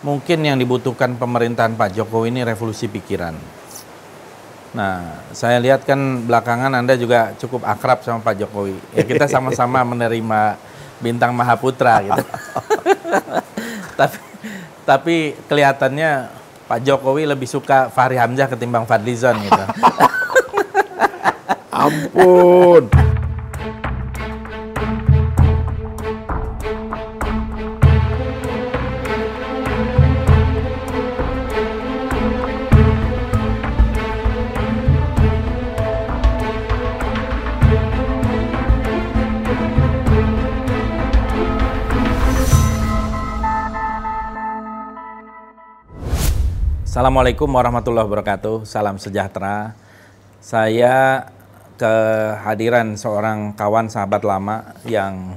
mungkin yang dibutuhkan pemerintahan Pak Jokowi ini revolusi pikiran. Nah, saya lihat kan belakangan Anda juga cukup akrab sama Pak Jokowi. Ya kita sama-sama menerima bintang Mahaputra gitu. tapi tapi kelihatannya Pak Jokowi lebih suka Fahri Hamzah ketimbang Fadlizon gitu. Ampun. Assalamualaikum warahmatullahi wabarakatuh. Salam sejahtera. Saya kehadiran seorang kawan sahabat lama yang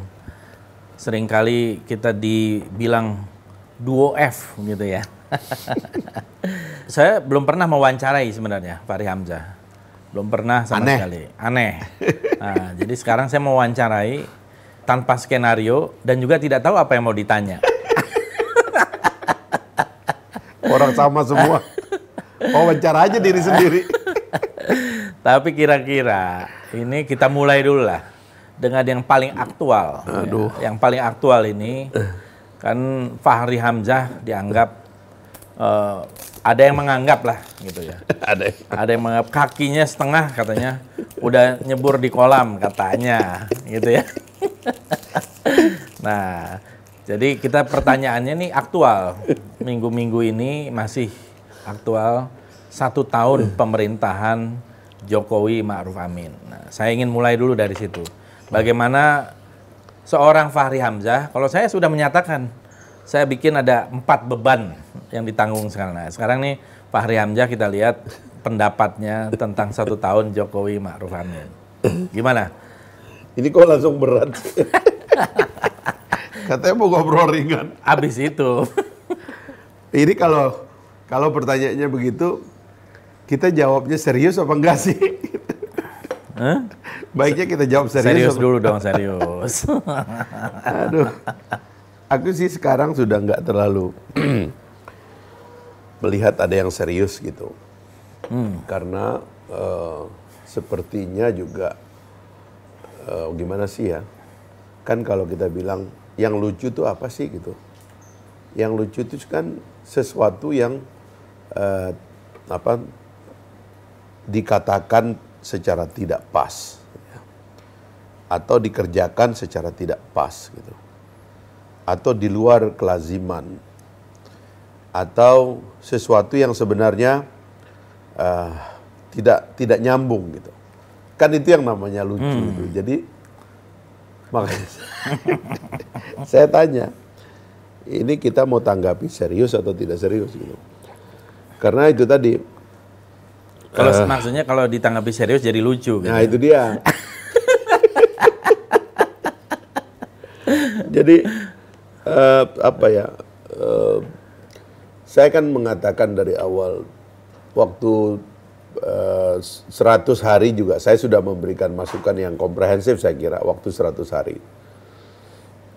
sering kali kita dibilang duo F gitu ya. Saya belum pernah mewawancarai sebenarnya Fahri Hamzah. Belum pernah sama Aneh. sekali. Aneh. Nah, jadi sekarang saya mau wawancarai tanpa skenario dan juga tidak tahu apa yang mau ditanya. Orang sama semua. Wawancara aja diri sendiri. Tapi kira-kira ini kita mulai dulu lah dengan yang paling aktual. Aduh. Ya, Yang paling aktual ini kan Fahri Hamzah dianggap eh, ada yang menganggap lah gitu ya. Ada. Ada yang menganggap kakinya setengah katanya udah nyebur di kolam katanya gitu ya. nah, jadi kita pertanyaannya nih aktual. Minggu-minggu ini masih aktual satu tahun pemerintahan Jokowi Ma'ruf Amin. Nah, saya ingin mulai dulu dari situ. Bagaimana seorang Fahri Hamzah, kalau saya sudah menyatakan, saya bikin ada empat beban yang ditanggung sekarang. Nah, sekarang nih Fahri Hamzah kita lihat pendapatnya tentang satu tahun Jokowi Ma'ruf Amin. Gimana? Ini kok langsung berat. Katanya mau ngobrol ringan. Abis itu, Ini kalau kalau pertanyaannya begitu, kita jawabnya serius apa enggak sih? Hah? Baiknya kita jawab serius. serius apa- dulu dong serius. Aduh. Aku sih sekarang sudah nggak terlalu melihat ada yang serius gitu. Karena eh, sepertinya juga eh, gimana sih ya? Kan kalau kita bilang yang lucu tuh apa sih gitu? Yang lucu itu kan sesuatu yang eh, apa dikatakan secara tidak pas ya. atau dikerjakan secara tidak pas gitu. Atau di luar kelaziman. Atau sesuatu yang sebenarnya eh, tidak tidak nyambung gitu. Kan itu yang namanya lucu itu jadi makanya saya tanya ini kita mau tanggapi serius atau tidak serius gitu karena itu tadi Kalau maksudnya kalau ditanggapi serius jadi lucu gitu. Nah itu dia. Jadi eh, apa ya? eh, saya kan mengatakan dari awal waktu 100 hari juga saya sudah memberikan masukan yang komprehensif saya kira waktu 100 hari.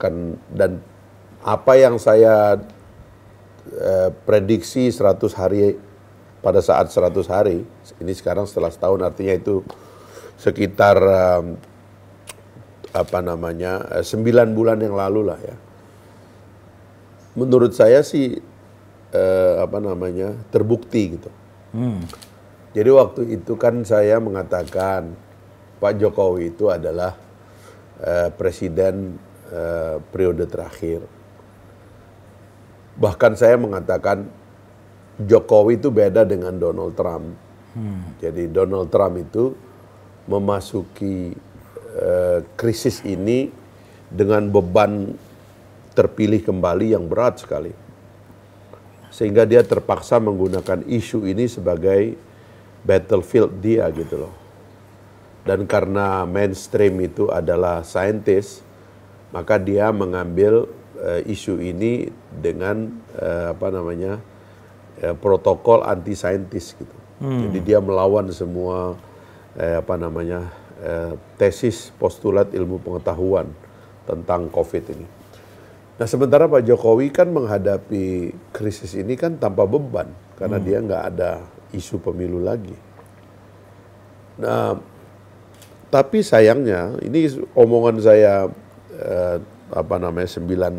Kan dan apa yang saya eh, prediksi 100 hari pada saat 100 hari ini sekarang setelah setahun artinya itu sekitar em, apa namanya eh, sembilan bulan yang lalu lah ya menurut saya sih eh, apa namanya terbukti gitu Hmm. Jadi waktu itu kan saya mengatakan Pak Jokowi itu adalah eh, presiden eh, periode terakhir. Bahkan saya mengatakan Jokowi itu beda dengan Donald Trump. Jadi Donald Trump itu memasuki eh, krisis ini dengan beban terpilih kembali yang berat sekali sehingga dia terpaksa menggunakan isu ini sebagai battlefield dia gitu loh. Dan karena mainstream itu adalah saintis, maka dia mengambil eh, isu ini dengan eh, apa namanya eh, protokol anti saintis gitu. Jadi dia melawan semua eh, apa namanya eh, tesis postulat ilmu pengetahuan tentang COVID ini. Nah sementara Pak Jokowi kan menghadapi krisis ini kan tanpa beban karena dia nggak ada isu pemilu lagi. Nah tapi sayangnya ini omongan saya eh, apa namanya sembilan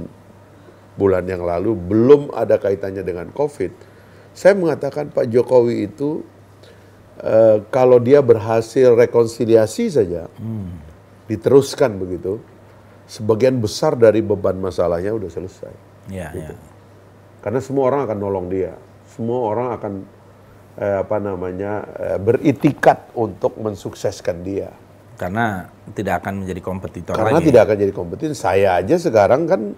bulan yang lalu belum ada kaitannya dengan COVID. Saya mengatakan Pak Jokowi itu eh, kalau dia berhasil rekonsiliasi saja, diteruskan begitu, sebagian besar dari beban masalahnya udah selesai. Ya, ya. Karena semua orang akan nolong dia, semua orang akan eh, apa namanya eh, beritikat untuk mensukseskan dia. Karena tidak akan menjadi kompetitor Karena lagi. tidak akan jadi kompetitor. Saya aja sekarang kan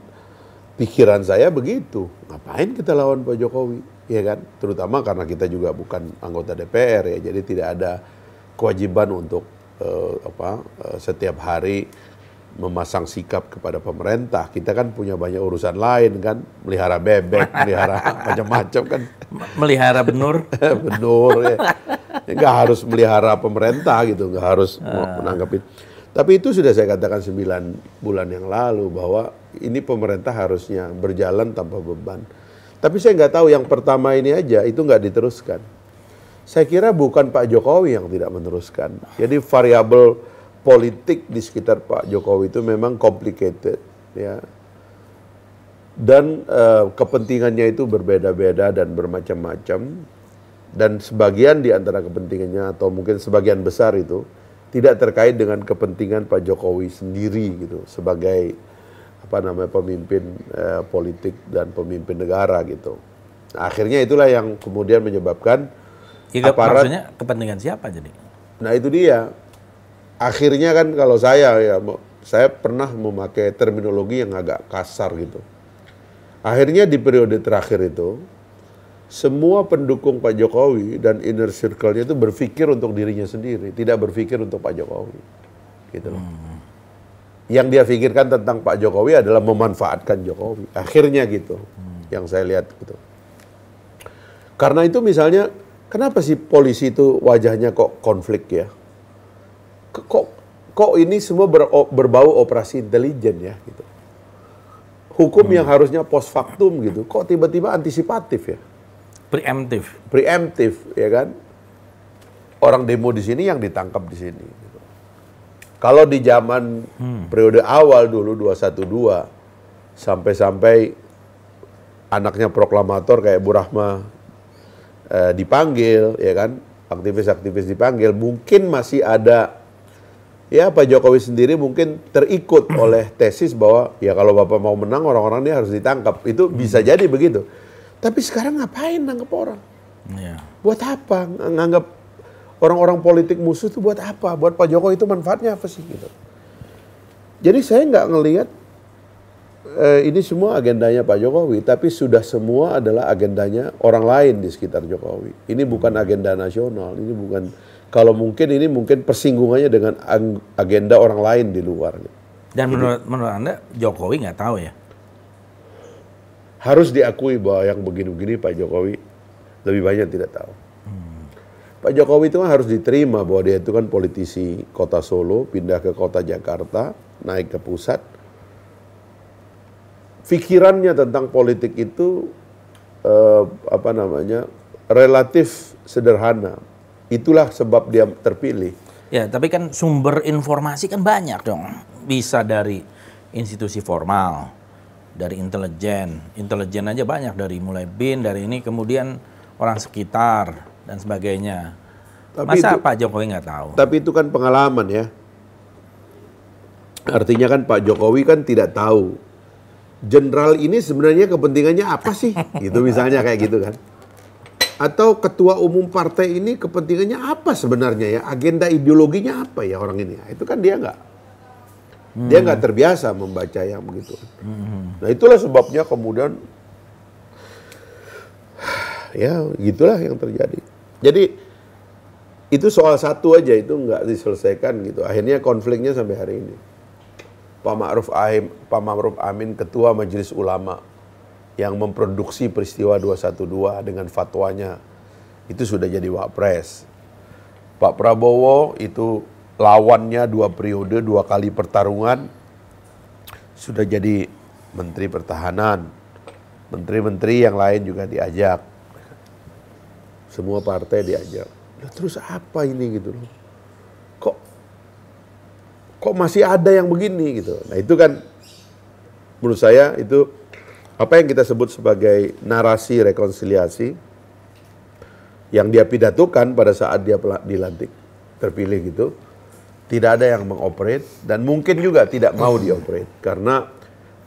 pikiran saya begitu. Ngapain kita lawan Pak Jokowi? Ya kan? Terutama karena kita juga bukan anggota DPR ya. Jadi tidak ada kewajiban untuk eh, apa eh, setiap hari memasang sikap kepada pemerintah. Kita kan punya banyak urusan lain kan, melihara bebek, melihara macam-macam kan. Melihara benur. Benar ya. Nggak harus melihara pemerintah gitu, nggak harus mau menanggapin. Tapi itu sudah saya katakan 9 bulan yang lalu bahwa ini pemerintah harusnya berjalan tanpa beban. Tapi saya nggak tahu yang pertama ini aja itu nggak diteruskan. Saya kira bukan Pak Jokowi yang tidak meneruskan. Jadi variabel politik di sekitar Pak Jokowi itu memang complicated ya. Dan eh, kepentingannya itu berbeda-beda dan bermacam-macam dan sebagian di antara kepentingannya atau mungkin sebagian besar itu tidak terkait dengan kepentingan Pak Jokowi sendiri gitu sebagai apa namanya pemimpin eh, politik dan pemimpin negara gitu. Nah, akhirnya itulah yang kemudian menyebabkan Ya, aparat maksudnya kepentingan siapa jadi? Nah itu dia. Akhirnya kan kalau saya ya, saya pernah memakai terminologi yang agak kasar gitu. Akhirnya di periode terakhir itu, semua pendukung Pak Jokowi dan inner circle-nya itu berpikir untuk dirinya sendiri, tidak berpikir untuk Pak Jokowi. Gitu loh. Yang dia pikirkan tentang Pak Jokowi adalah memanfaatkan Jokowi. Akhirnya gitu, yang saya lihat gitu. Karena itu misalnya, kenapa sih polisi itu wajahnya kok konflik ya? Kok kok ini semua ber- berbau operasi intelijen ya gitu. Hukum yang harusnya post factum gitu, kok tiba-tiba antisipatif ya? Preemptif. Preemptif ya kan? Orang demo di sini yang ditangkap di sini. gitu. Kalau di zaman periode awal dulu 212 sampai-sampai anaknya proklamator kayak Bu Rahma eh, dipanggil ya kan aktivis-aktivis dipanggil mungkin masih ada ya Pak Jokowi sendiri mungkin terikut oleh tesis bahwa ya kalau Bapak mau menang orang-orang ini harus ditangkap. Itu bisa jadi begitu. Tapi sekarang ngapain nangkep orang? Ya. buat apa? Ng- nganggap orang-orang politik musuh itu buat apa? Buat Pak Jokowi itu manfaatnya apa sih gitu? Jadi saya nggak ngelihat eh, ini semua agendanya Pak Jokowi tapi sudah semua adalah agendanya orang lain di sekitar Jokowi. Ini bukan agenda nasional ini bukan kalau mungkin ini mungkin persinggungannya dengan agenda orang lain di luar Dan menurut menurut anda Jokowi nggak tahu ya? harus diakui bahwa yang begini-begini Pak Jokowi lebih banyak tidak tahu. Pak Jokowi itu kan harus diterima bahwa dia itu kan politisi kota Solo, pindah ke kota Jakarta, naik ke pusat. Pikirannya tentang politik itu eh, apa namanya relatif sederhana. Itulah sebab dia terpilih. Ya, tapi kan sumber informasi kan banyak dong. Bisa dari institusi formal, dari intelijen. Intelijen aja banyak dari mulai BIN, dari ini kemudian orang sekitar dan sebagainya. Tapi Masa itu- Pak Jokowi nggak tahu? Tapi itu kan pengalaman ya. Artinya kan Pak Jokowi kan tidak tahu jenderal ini sebenarnya kepentingannya apa sih? Gitu misalnya kayak gitu kan. Atau ketua umum partai ini kepentingannya apa sebenarnya ya? Agenda ideologinya apa ya orang ini? Itu kan dia nggak dia nggak terbiasa membaca yang begitu. Nah itulah sebabnya kemudian ya gitulah yang terjadi. Jadi itu soal satu aja itu nggak diselesaikan gitu. Akhirnya konfliknya sampai hari ini. Pak Ma'ruf Amin, Pak Ma'ruf Amin ketua Majelis Ulama yang memproduksi peristiwa 212 dengan fatwanya itu sudah jadi wapres. Pak Prabowo itu lawannya dua periode, dua kali pertarungan sudah jadi Menteri Pertahanan, menteri-menteri yang lain juga diajak. Semua partai diajak. Nah, terus apa ini gitu loh? Kok kok masih ada yang begini gitu. Nah, itu kan menurut saya itu apa yang kita sebut sebagai narasi rekonsiliasi yang dia pidatukan pada saat dia dilantik terpilih gitu tidak ada yang mengoperate dan mungkin juga tidak mau dioperate karena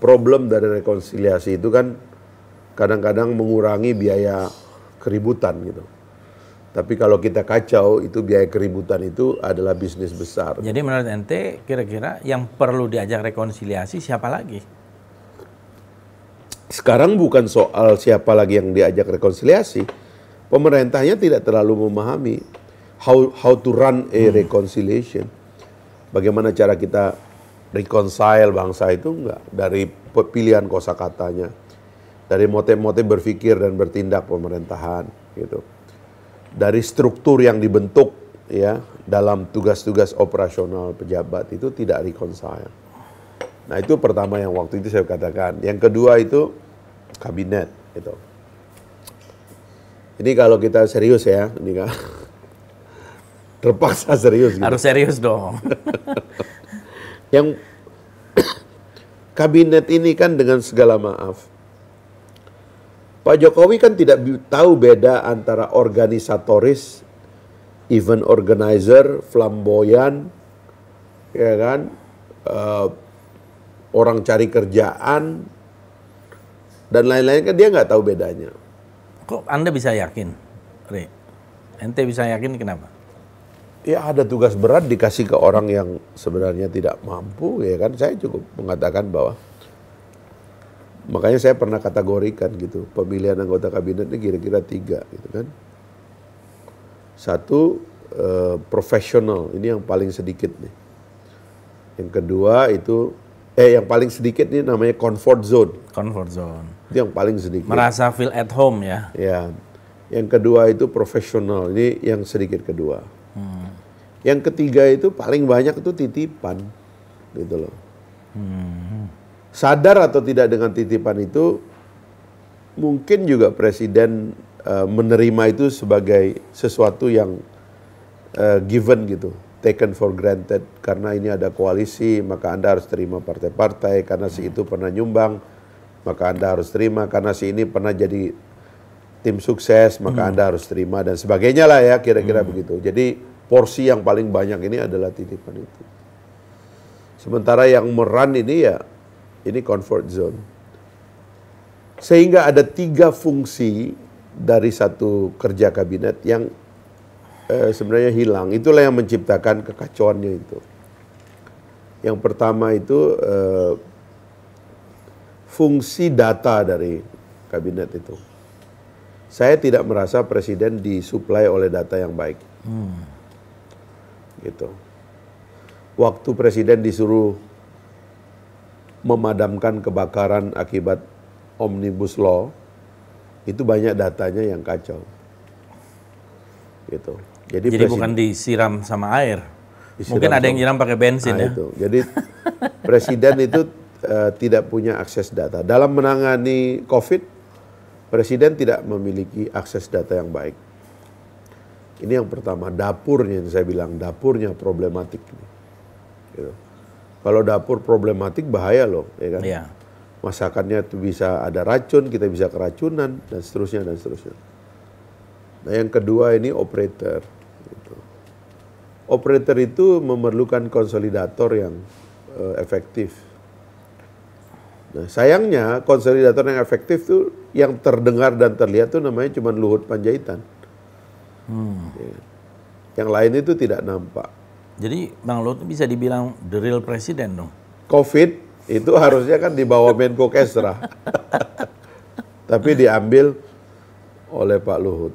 problem dari rekonsiliasi itu kan kadang-kadang mengurangi biaya keributan gitu. Tapi kalau kita kacau itu biaya keributan itu adalah bisnis besar. Jadi menurut ente kira-kira yang perlu diajak rekonsiliasi siapa lagi? Sekarang bukan soal siapa lagi yang diajak rekonsiliasi. Pemerintahnya tidak terlalu memahami how how to run a hmm. reconciliation. Bagaimana cara kita reconcile bangsa itu enggak dari pilihan kosakatanya. Dari motif-motif berpikir dan bertindak pemerintahan gitu. Dari struktur yang dibentuk ya dalam tugas-tugas operasional pejabat itu tidak reconcile. Nah itu pertama yang waktu itu saya katakan. Yang kedua itu kabinet itu. Ini kalau kita serius ya, ini kan terpaksa serius. Gitu. Harus serius dong. yang kabinet ini kan dengan segala maaf, Pak Jokowi kan tidak tahu beda antara organisatoris, event organizer, flamboyan, ya kan, uh, orang cari kerjaan, dan lain-lain kan dia nggak tahu bedanya. Kok Anda bisa yakin, Re? Ente bisa yakin kenapa? Ya ada tugas berat dikasih ke orang yang sebenarnya tidak mampu, ya kan? Saya cukup mengatakan bahwa makanya saya pernah kategorikan gitu pemilihan anggota kabinet ini kira-kira tiga, gitu kan? Satu eh, profesional, ini yang paling sedikit nih. Yang kedua itu eh yang paling sedikit ini namanya comfort zone. Comfort zone. Itu yang paling sedikit. Merasa feel at home ya. Ya. Yang kedua itu profesional. Ini yang sedikit kedua. Hmm. Yang ketiga itu paling banyak itu titipan, gitu loh. Hmm. Sadar atau tidak dengan titipan itu, mungkin juga presiden uh, menerima itu sebagai sesuatu yang uh, given gitu taken for granted karena ini ada koalisi maka Anda harus terima partai-partai karena si itu pernah nyumbang maka Anda harus terima karena si ini pernah jadi tim sukses maka hmm. Anda harus terima dan sebagainya lah ya kira-kira hmm. begitu. Jadi porsi yang paling banyak ini adalah titipan itu. Sementara yang meran ini ya ini comfort zone. Sehingga ada tiga fungsi dari satu kerja kabinet yang eh, sebenarnya hilang. Itulah yang menciptakan kekacauannya itu. Yang pertama itu eh, fungsi data dari kabinet itu. Saya tidak merasa presiden disuplai oleh data yang baik. Hmm. Gitu. Waktu presiden disuruh memadamkan kebakaran akibat omnibus law, itu banyak datanya yang kacau. Gitu. Jadi, Jadi bukan disiram sama air. Disiram Mungkin ada yang nyiram pakai bensin nah, ya. Itu. Jadi presiden itu uh, tidak punya akses data. Dalam menangani COVID, presiden tidak memiliki akses data yang baik. Ini yang pertama, dapurnya yang saya bilang, dapurnya problematik. Gitu. Kalau dapur problematik bahaya loh, ya kan? Iya. Masakannya itu bisa ada racun, kita bisa keracunan dan seterusnya dan seterusnya. Nah yang kedua ini operator operator itu memerlukan konsolidator yang uh, efektif. Nah, sayangnya konsolidator yang efektif tuh yang terdengar dan terlihat tuh namanya cuma Luhut Panjaitan. Hmm. Ya. Yang lain itu tidak nampak. Jadi Bang Luhut bisa dibilang the real presiden dong. Covid itu harusnya kan di bawah Menko Kesra. Tapi diambil oleh Pak Luhut.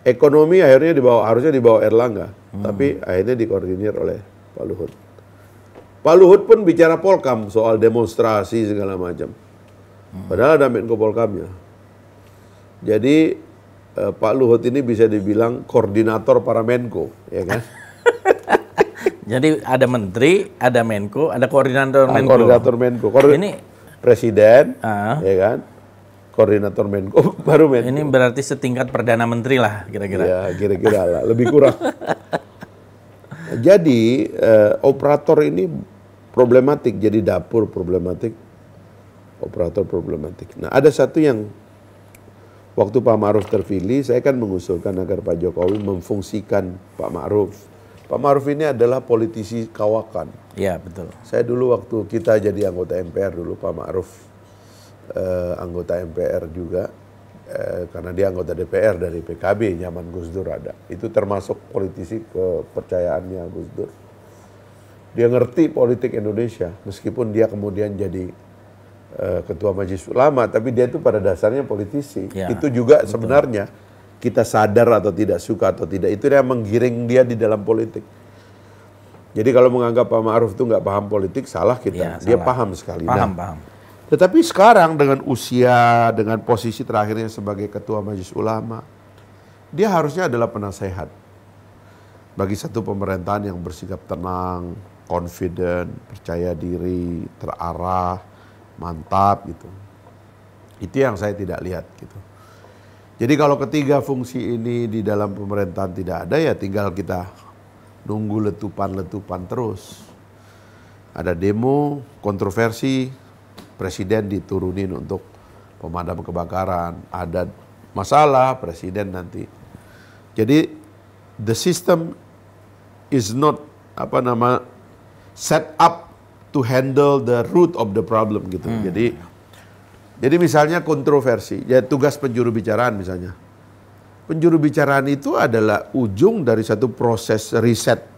Ekonomi akhirnya dibawa harusnya dibawa Erlangga. Hmm. Tapi akhirnya dikoordinir oleh Pak Luhut. Pak Luhut pun bicara Polkam soal demonstrasi segala macam. Hmm. Padahal ada Menko Polkamnya. Jadi eh, Pak Luhut ini bisa dibilang koordinator para Menko, ya kan? Jadi ada menteri, ada Menko, ada koordinator ah, Menko. Koordinator Menko. Ini presiden, Ah. ya kan, koordinator Menko, baru Menko. Ini berarti setingkat perdana menteri lah kira-kira. Ya, kira-kira lah, lebih kurang. jadi eh, operator ini problematik, jadi dapur problematik, operator problematik. Nah, ada satu yang waktu Pak Ma'ruf terpilih, saya kan mengusulkan agar Pak Jokowi memfungsikan Pak Ma'ruf. Pak Ma'ruf ini adalah politisi kawakan. Iya, betul. Saya dulu waktu kita jadi anggota MPR dulu Pak Ma'ruf eh, anggota MPR juga eh, karena dia anggota DPR dari PKB zaman Gus Dur ada. Itu termasuk politisi kepercayaannya Gus Dur. Dia ngerti politik Indonesia meskipun dia kemudian jadi eh, ketua Majelis Ulama tapi dia itu pada dasarnya politisi. Ya, itu juga sebenarnya kita sadar atau tidak suka atau tidak itu yang menggiring dia di dalam politik. Jadi kalau menganggap Pak Ma'ruf itu nggak paham politik, salah kita. Ya, Dia salah. paham sekali. Paham, Nah, paham. Tetapi sekarang dengan usia, dengan posisi terakhirnya sebagai ketua majelis ulama, dia harusnya adalah penasehat bagi satu pemerintahan yang bersikap tenang, confident, percaya diri, terarah, mantap gitu. Itu yang saya tidak lihat gitu. Jadi kalau ketiga fungsi ini di dalam pemerintahan tidak ada ya tinggal kita nunggu letupan-letupan terus. Ada demo, kontroversi, presiden diturunin untuk pemadam kebakaran. Ada masalah, presiden nanti. Jadi the system is not apa nama set up to handle the root of the problem gitu. Jadi jadi misalnya kontroversi, ya tugas penjuru bicaraan misalnya. Penjuru bicaraan itu adalah ujung dari satu proses riset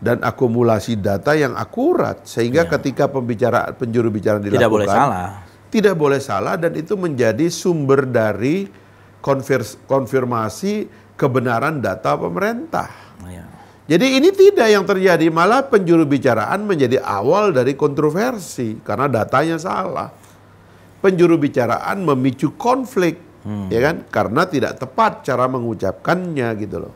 dan akumulasi data yang akurat sehingga ketika pembicaraan penjuru bicaraan dilakukan Tidak boleh salah. tidak boleh salah dan itu menjadi sumber dari konvers- konfirmasi kebenaran data pemerintah. Iya. Jadi ini tidak yang terjadi, malah penjuru bicaraan menjadi awal dari kontroversi karena datanya salah. Penjuru bicaraan memicu konflik, ya kan? Karena tidak tepat cara mengucapkannya gitu loh.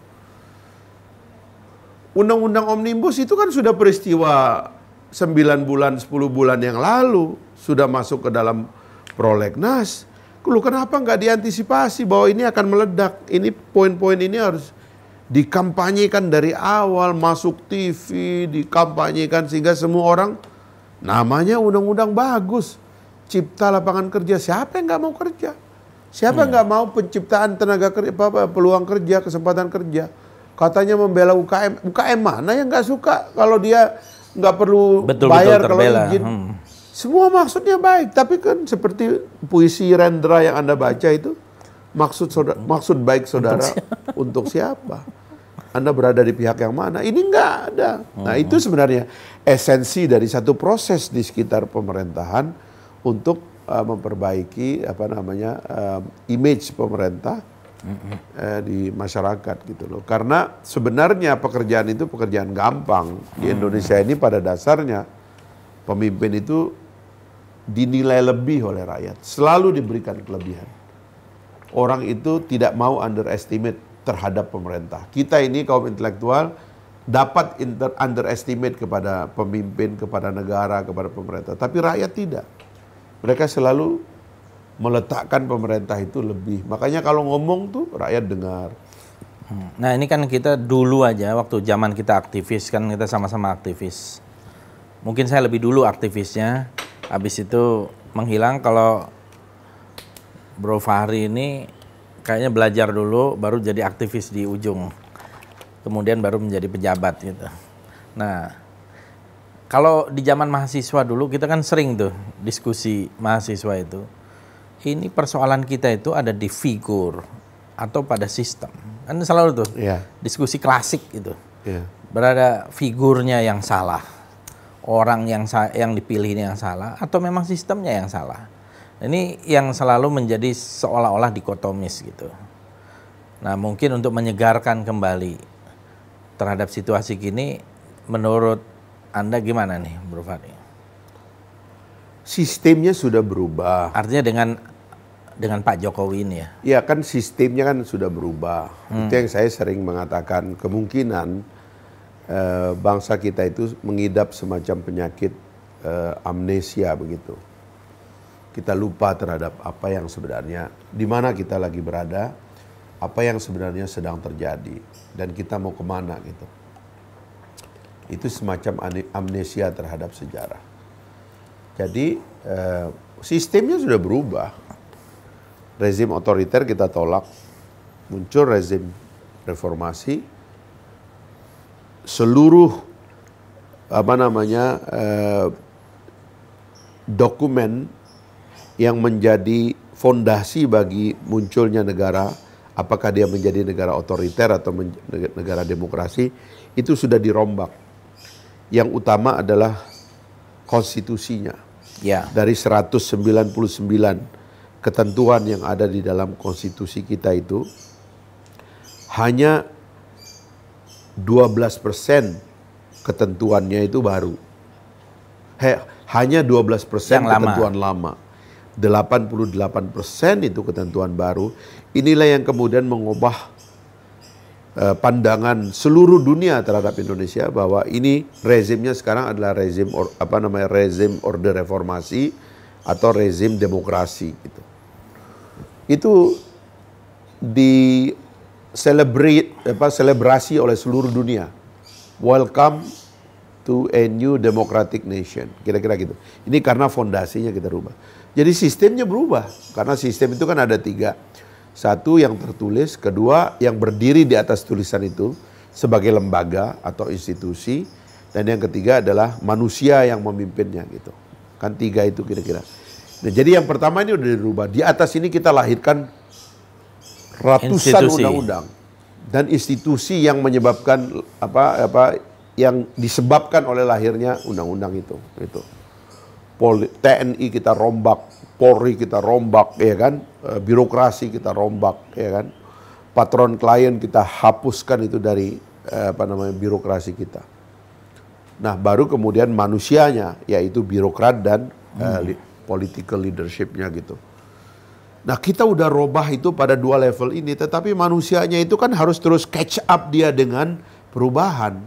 Undang-undang Omnibus itu kan sudah peristiwa 9 bulan, 10 bulan yang lalu. Sudah masuk ke dalam prolegnas. Lu kenapa nggak diantisipasi bahwa ini akan meledak? Ini poin-poin ini harus dikampanyekan dari awal, masuk TV, dikampanyekan sehingga semua orang namanya undang-undang bagus. Cipta lapangan kerja, siapa yang nggak mau kerja? Siapa yang nggak mau penciptaan tenaga kerja, apa, apa, peluang kerja, kesempatan kerja? Katanya membela UKM, UKM mana yang nggak suka kalau dia nggak perlu Betul-betul bayar kalau terbela. izin? Hmm. Semua maksudnya baik, tapi kan seperti puisi Rendra yang anda baca itu maksud saudara, maksud baik saudara untuk siapa? Anda berada di pihak yang mana? Ini enggak ada. Nah itu sebenarnya esensi dari satu proses di sekitar pemerintahan untuk uh, memperbaiki apa namanya uh, image pemerintah uh, di masyarakat gitu loh. Karena sebenarnya pekerjaan itu pekerjaan gampang di Indonesia ini pada dasarnya pemimpin itu dinilai lebih oleh rakyat, selalu diberikan kelebihan. Orang itu tidak mau underestimate terhadap pemerintah. Kita ini kaum intelektual dapat inter, underestimate kepada pemimpin, kepada negara, kepada pemerintah, tapi rakyat tidak. Mereka selalu meletakkan pemerintah itu lebih. Makanya kalau ngomong tuh rakyat dengar. Hmm. Nah ini kan kita dulu aja waktu zaman kita aktivis kan kita sama-sama aktivis. Mungkin saya lebih dulu aktivisnya, habis itu menghilang kalau Bro Fahri ini kayaknya belajar dulu baru jadi aktivis di ujung. Kemudian baru menjadi pejabat gitu. Nah, kalau di zaman mahasiswa dulu kita kan sering tuh diskusi mahasiswa itu. Ini persoalan kita itu ada di figur atau pada sistem. Kan selalu tuh Ya, diskusi klasik gitu. ya. Berada figurnya yang salah. Orang yang sa- yang dipilih ini yang salah atau memang sistemnya yang salah. Ini yang selalu menjadi seolah-olah dikotomis gitu. Nah, mungkin untuk menyegarkan kembali terhadap situasi kini menurut Anda gimana nih, Bro Fahri? Sistemnya sudah berubah. Artinya dengan dengan Pak Jokowi ini ya. Ya kan sistemnya kan sudah berubah. Itu yang saya sering mengatakan kemungkinan eh, bangsa kita itu mengidap semacam penyakit eh, amnesia begitu. kita lupa terhadap apa yang sebenarnya di mana kita lagi berada, apa yang sebenarnya sedang terjadi dan kita mau ke mana gitu. Itu semacam amnesia terhadap sejarah. Jadi eh, sistemnya sudah berubah. Rezim otoriter kita tolak, muncul rezim reformasi. Seluruh apa namanya eh, dokumen yang menjadi fondasi bagi munculnya negara, apakah dia menjadi negara otoriter atau negara demokrasi, itu sudah dirombak. Yang utama adalah konstitusinya. Ya. Dari 199 ketentuan yang ada di dalam konstitusi kita itu, hanya 12 persen ketentuannya itu baru. He, hanya 12 persen Yang lama. ketentuan lama. 88 persen itu ketentuan baru. Inilah yang kemudian mengubah eh, pandangan seluruh dunia terhadap Indonesia bahwa ini rezimnya sekarang adalah rezim or- apa namanya rezim orde reformasi atau rezim demokrasi gitu. Itu di celebrate apa selebrasi oleh seluruh dunia. Welcome to a new democratic nation. Kira-kira gitu. Ini karena fondasinya kita rubah. Jadi sistemnya berubah. Karena sistem itu kan ada tiga. Satu yang tertulis, kedua yang berdiri di atas tulisan itu sebagai lembaga atau institusi, dan yang ketiga adalah manusia yang memimpinnya gitu. Kan tiga itu kira-kira. Nah, jadi yang pertama ini udah dirubah. Di atas ini kita lahirkan ratusan undang-undang dan institusi yang menyebabkan apa apa yang disebabkan oleh lahirnya undang-undang itu itu. Poli, TNI kita rombak Polri kita rombak ya kan? Eh, birokrasi kita rombak ya kan? Patron klien kita hapuskan itu dari eh, apa namanya birokrasi kita. Nah baru kemudian manusianya yaitu birokrat dan eh, li- political leadershipnya gitu Nah kita udah robah itu pada dua level ini, tetapi manusianya itu kan harus terus catch up dia dengan perubahan.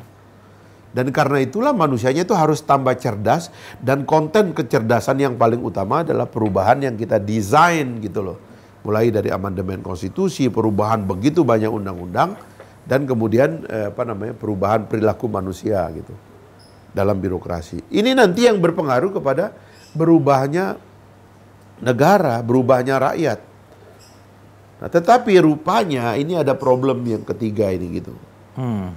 Dan karena itulah manusianya itu harus tambah cerdas dan konten kecerdasan yang paling utama adalah perubahan yang kita desain gitu loh. Mulai dari amandemen konstitusi, perubahan begitu banyak undang-undang dan kemudian eh, apa namanya perubahan perilaku manusia gitu dalam birokrasi. Ini nanti yang berpengaruh kepada berubahnya negara, berubahnya rakyat. Nah, tetapi rupanya ini ada problem yang ketiga ini gitu. Hmm.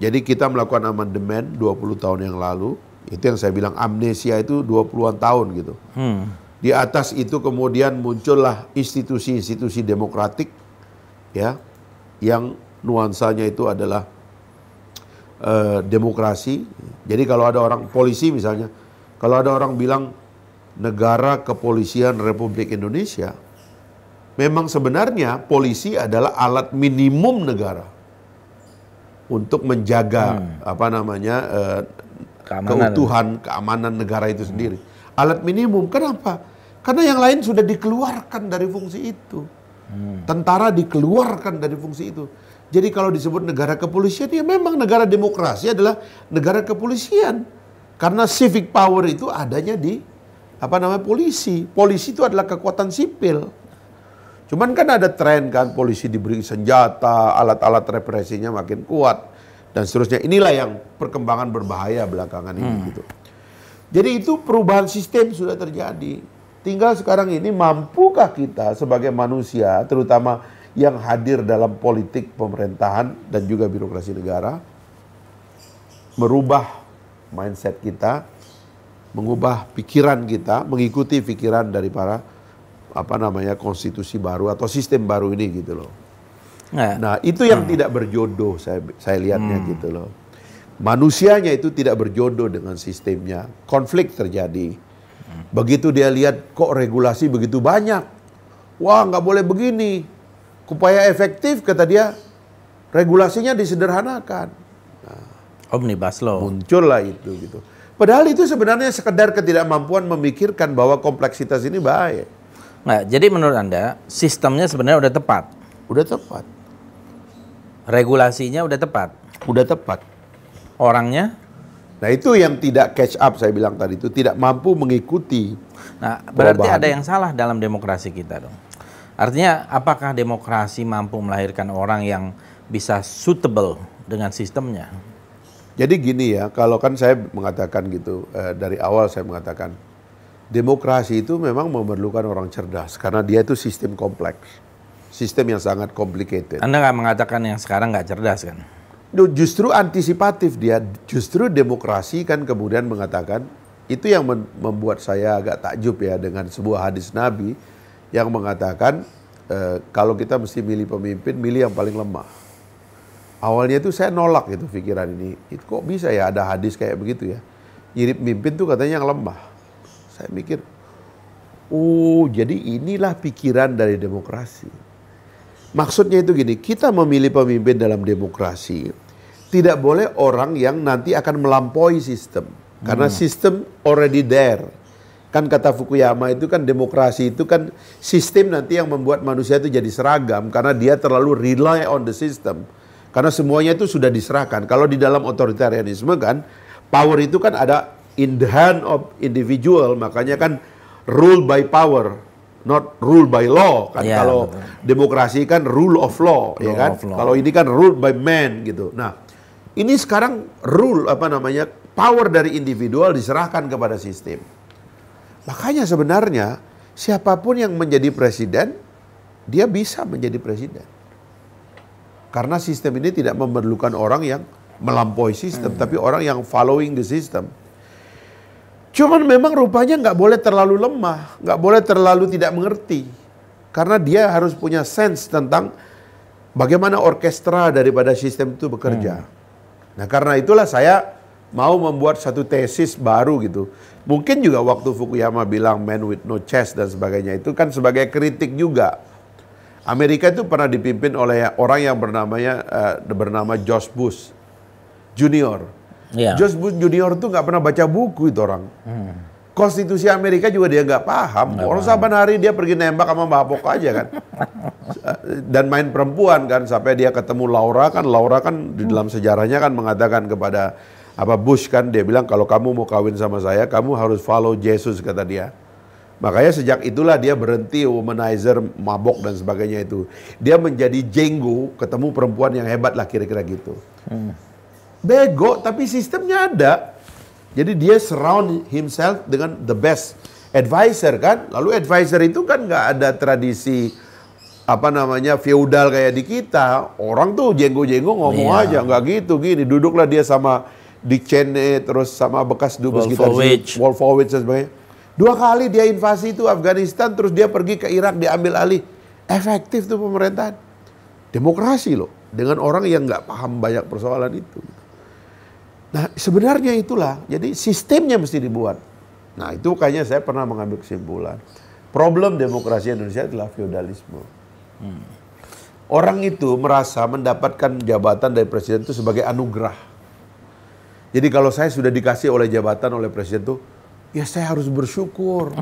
Jadi kita melakukan amandemen 20 tahun yang lalu, itu yang saya bilang amnesia itu 20-an tahun gitu. Hmm. Di atas itu kemudian muncullah institusi-institusi demokratik ya yang nuansanya itu adalah eh, demokrasi. Jadi kalau ada orang polisi misalnya, kalau ada orang bilang negara kepolisian Republik Indonesia, memang sebenarnya polisi adalah alat minimum negara untuk menjaga apa namanya eh, Keamanan. keutuhan keamanan negara itu sendiri. Alat minimum. Kenapa? Karena yang lain sudah dikeluarkan dari fungsi itu. Tentara dikeluarkan dari fungsi itu. Jadi kalau disebut negara kepolisian, ya memang negara demokrasi adalah negara kepolisian. Karena civic power itu adanya di apa namanya polisi. Polisi itu adalah kekuatan sipil. Cuman kan ada tren kan polisi diberi senjata, alat-alat represinya makin kuat dan seterusnya. Inilah yang perkembangan berbahaya belakangan ini gitu. Jadi itu perubahan sistem sudah terjadi. Tinggal sekarang ini mampukah kita sebagai manusia, terutama yang hadir dalam politik pemerintahan dan juga birokrasi negara, merubah mindset kita, mengubah pikiran kita, mengikuti pikiran dari para apa namanya konstitusi baru atau sistem baru ini gitu loh. Nah, Nah itu yang tidak berjodoh saya saya lihatnya gitu loh. Manusianya itu tidak berjodoh dengan sistemnya, konflik terjadi. Begitu dia lihat kok regulasi begitu banyak, wah nggak boleh begini. Supaya efektif kata dia, regulasinya disederhanakan. omnibus law. Muncullah itu gitu. Padahal itu sebenarnya sekedar ketidakmampuan memikirkan bahwa kompleksitas ini baik. Nah, jadi menurut Anda sistemnya sebenarnya udah tepat. Udah tepat, Regulasinya udah tepat. udah tepat. Orangnya Nah itu yang tidak catch up saya bilang tadi itu tidak mampu mengikuti Nah, berarti ada yang salah dalam demokrasi kita dong. Artinya apakah demokrasi mampu melahirkan orang yang bisa suitable dengan sistemnya? Jadi gini ya, kalau kan saya mengatakan gitu eh, dari awal saya mengatakan demokrasi itu memang memerlukan orang cerdas karena dia itu sistem kompleks, sistem yang sangat complicated. Anda nggak mengatakan yang sekarang nggak cerdas kan? Justru antisipatif dia, justru demokrasi kan kemudian mengatakan itu yang membuat saya agak takjub ya dengan sebuah hadis Nabi yang mengatakan e, kalau kita mesti milih pemimpin, milih yang paling lemah. Awalnya itu saya nolak itu pikiran ini. Itu kok bisa ya ada hadis kayak begitu ya. Jadi pemimpin tuh katanya yang lemah. Saya mikir, oh jadi inilah pikiran dari demokrasi. Maksudnya itu gini, kita memilih pemimpin dalam demokrasi, tidak boleh orang yang nanti akan melampaui sistem. Karena hmm. sistem already there. Kan kata Fukuyama itu kan demokrasi itu kan sistem nanti yang membuat manusia itu jadi seragam karena dia terlalu rely on the system. Karena semuanya itu sudah diserahkan. Kalau di dalam otoritarianisme kan power itu kan ada in the hand of individual, makanya kan rule by power not rule by law. Kan ya, kalau betul. demokrasi kan rule of law ya rule ya kan kalau ini kan rule by man gitu. Nah ini sekarang rule apa namanya power dari individual diserahkan kepada sistem. Makanya sebenarnya siapa pun yang menjadi presiden dia bisa menjadi presiden karena sistem ini tidak memerlukan orang yang melampaui sistem hmm. tapi orang yang following the system Cuman memang rupanya nggak boleh terlalu lemah, nggak boleh terlalu tidak mengerti. Karena dia harus punya sense tentang bagaimana orkestra daripada sistem itu bekerja. Hmm. Nah karena itulah saya mau membuat satu tesis baru gitu. Mungkin juga waktu Fukuyama bilang man with no chest dan sebagainya itu kan sebagai kritik juga. Amerika itu pernah dipimpin oleh orang yang bernamanya uh, bernama George Bush Junior Yeah. George Bush Junior tuh nggak pernah baca buku itu orang. Hmm. Konstitusi Amerika juga dia nggak paham. Gak orang saban hari dia pergi nembak sama mabok aja kan. Dan main perempuan kan sampai dia ketemu Laura kan. Laura kan di dalam sejarahnya kan mengatakan kepada apa Bush kan dia bilang kalau kamu mau kawin sama saya kamu harus follow Jesus kata dia. Makanya sejak itulah dia berhenti womanizer, mabok dan sebagainya itu. Dia menjadi jenggo, ketemu perempuan yang hebat lah kira-kira gitu. Hmm. Bego, tapi sistemnya ada. Jadi dia surround himself dengan the best advisor kan. Lalu advisor itu kan nggak ada tradisi apa namanya feudal kayak di kita. Orang tuh jenggo-jenggo ngomong iya. aja, nggak gitu gini. Duduklah dia sama Dick Cheney terus sama bekas dubes kita Wolfowitz dan sebagainya. Dua kali dia invasi itu Afghanistan terus dia pergi ke Irak diambil alih. Efektif tuh pemerintahan. Demokrasi loh dengan orang yang nggak paham banyak persoalan itu. Nah sebenarnya itulah, jadi sistemnya mesti dibuat. Nah itu kayaknya saya pernah mengambil kesimpulan. Problem demokrasi Indonesia adalah feodalisme. Hmm. Orang itu merasa mendapatkan jabatan dari presiden itu sebagai anugerah. Jadi kalau saya sudah dikasih oleh jabatan oleh presiden itu, ya saya harus bersyukur.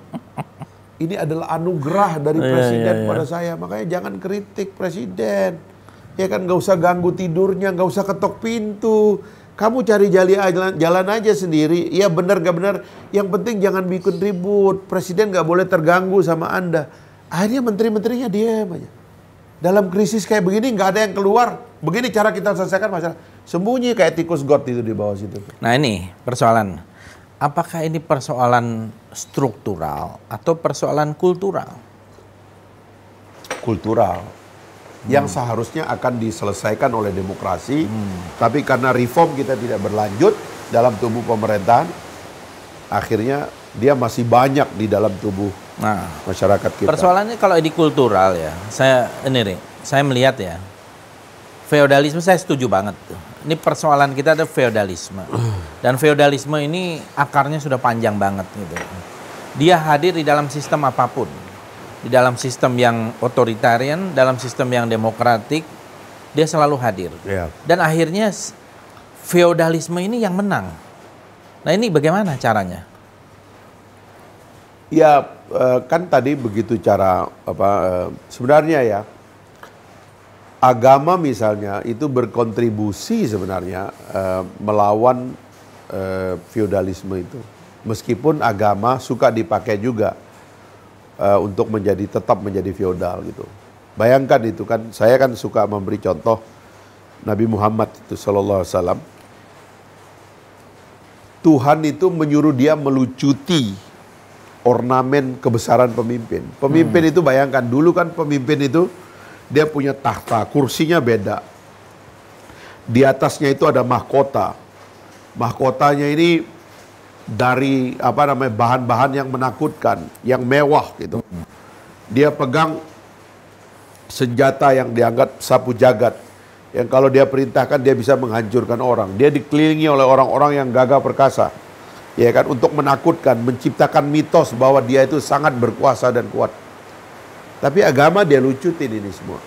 Ini adalah anugerah dari iya, presiden yeah, yeah, yeah. pada saya. Makanya jangan kritik presiden. Ya kan nggak usah ganggu tidurnya, nggak usah ketok pintu kamu cari jalan, jalan aja sendiri. Ya benar gak benar. Yang penting jangan bikin ribut. Presiden gak boleh terganggu sama Anda. Akhirnya menteri-menterinya diam aja. Dalam krisis kayak begini nggak ada yang keluar. Begini cara kita selesaikan masalah. Sembunyi kayak tikus got itu di bawah situ. Nah ini persoalan. Apakah ini persoalan struktural atau persoalan kultural? Kultural yang seharusnya akan diselesaikan oleh demokrasi, hmm. tapi karena reform kita tidak berlanjut dalam tubuh pemerintahan, akhirnya dia masih banyak di dalam tubuh nah, masyarakat kita. Persoalannya kalau di kultural ya, saya ini nih, saya melihat ya, feodalisme saya setuju banget. Ini persoalan kita ada feodalisme, dan feodalisme ini akarnya sudah panjang banget gitu. Dia hadir di dalam sistem apa pun di dalam sistem yang otoritarian, dalam sistem yang demokratik, dia selalu hadir. Yeah. Dan akhirnya feodalisme ini yang menang. Nah ini bagaimana caranya? Ya eh, kan tadi begitu cara apa eh, sebenarnya ya agama misalnya itu berkontribusi sebenarnya uh, melawan uh, feodalisme itu. Meskipun agama suka dipakai juga uh, untuk menjadi tetap menjadi feodal gitu. Bayangkan itu kan, saya kan suka memberi contoh Nabi Muhammad itu Sallallahu Alaihi Wasallam. Tuhan itu menyuruh dia melucuti ornamen kebesaran pemimpin. Pemimpin hmm. itu bayangkan dulu kan pemimpin itu dia punya tahta, kursinya beda. Di atasnya itu ada mahkota. Mahkotanya ini dari apa namanya bahan-bahan yang menakutkan, yang mewah gitu. Dia pegang senjata yang dianggap sapu jagat. Yang kalau dia perintahkan dia bisa menghancurkan orang. Dia dikelilingi oleh orang-orang yang gagah perkasa. Ya kan untuk menakutkan, menciptakan mitos bahwa dia itu sangat berkuasa dan kuat. Tapi agama dia lucutin ini semua.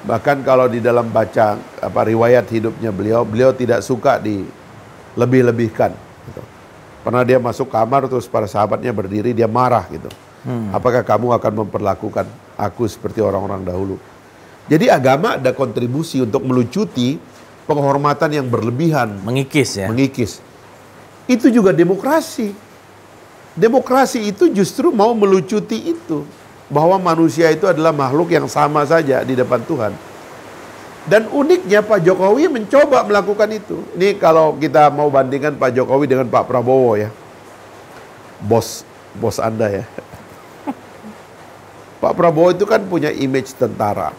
Bahkan kalau di dalam baca apa riwayat hidupnya beliau, beliau tidak suka di lebih-lebihkan. Gitu. Pernah dia masuk kamar terus para sahabatnya berdiri, dia marah gitu. Hmm. Apakah kamu akan memperlakukan aku seperti orang-orang dahulu? Jadi agama ada kontribusi untuk melucuti penghormatan yang berlebihan. Mengikis ya? Mengikis. Itu juga demokrasi Demokrasi itu justru mau melucuti itu. Bahwa manusia itu adalah makhluk yang sama saja di depan Tuhan. Dan uniknya Pak Jokowi mencoba melakukan itu. Ini kalau kita mau bandingkan Pak Jokowi dengan Pak Prabowo ya. Bos, bos Anda ya. Pak Prabowo itu kan punya image tentara.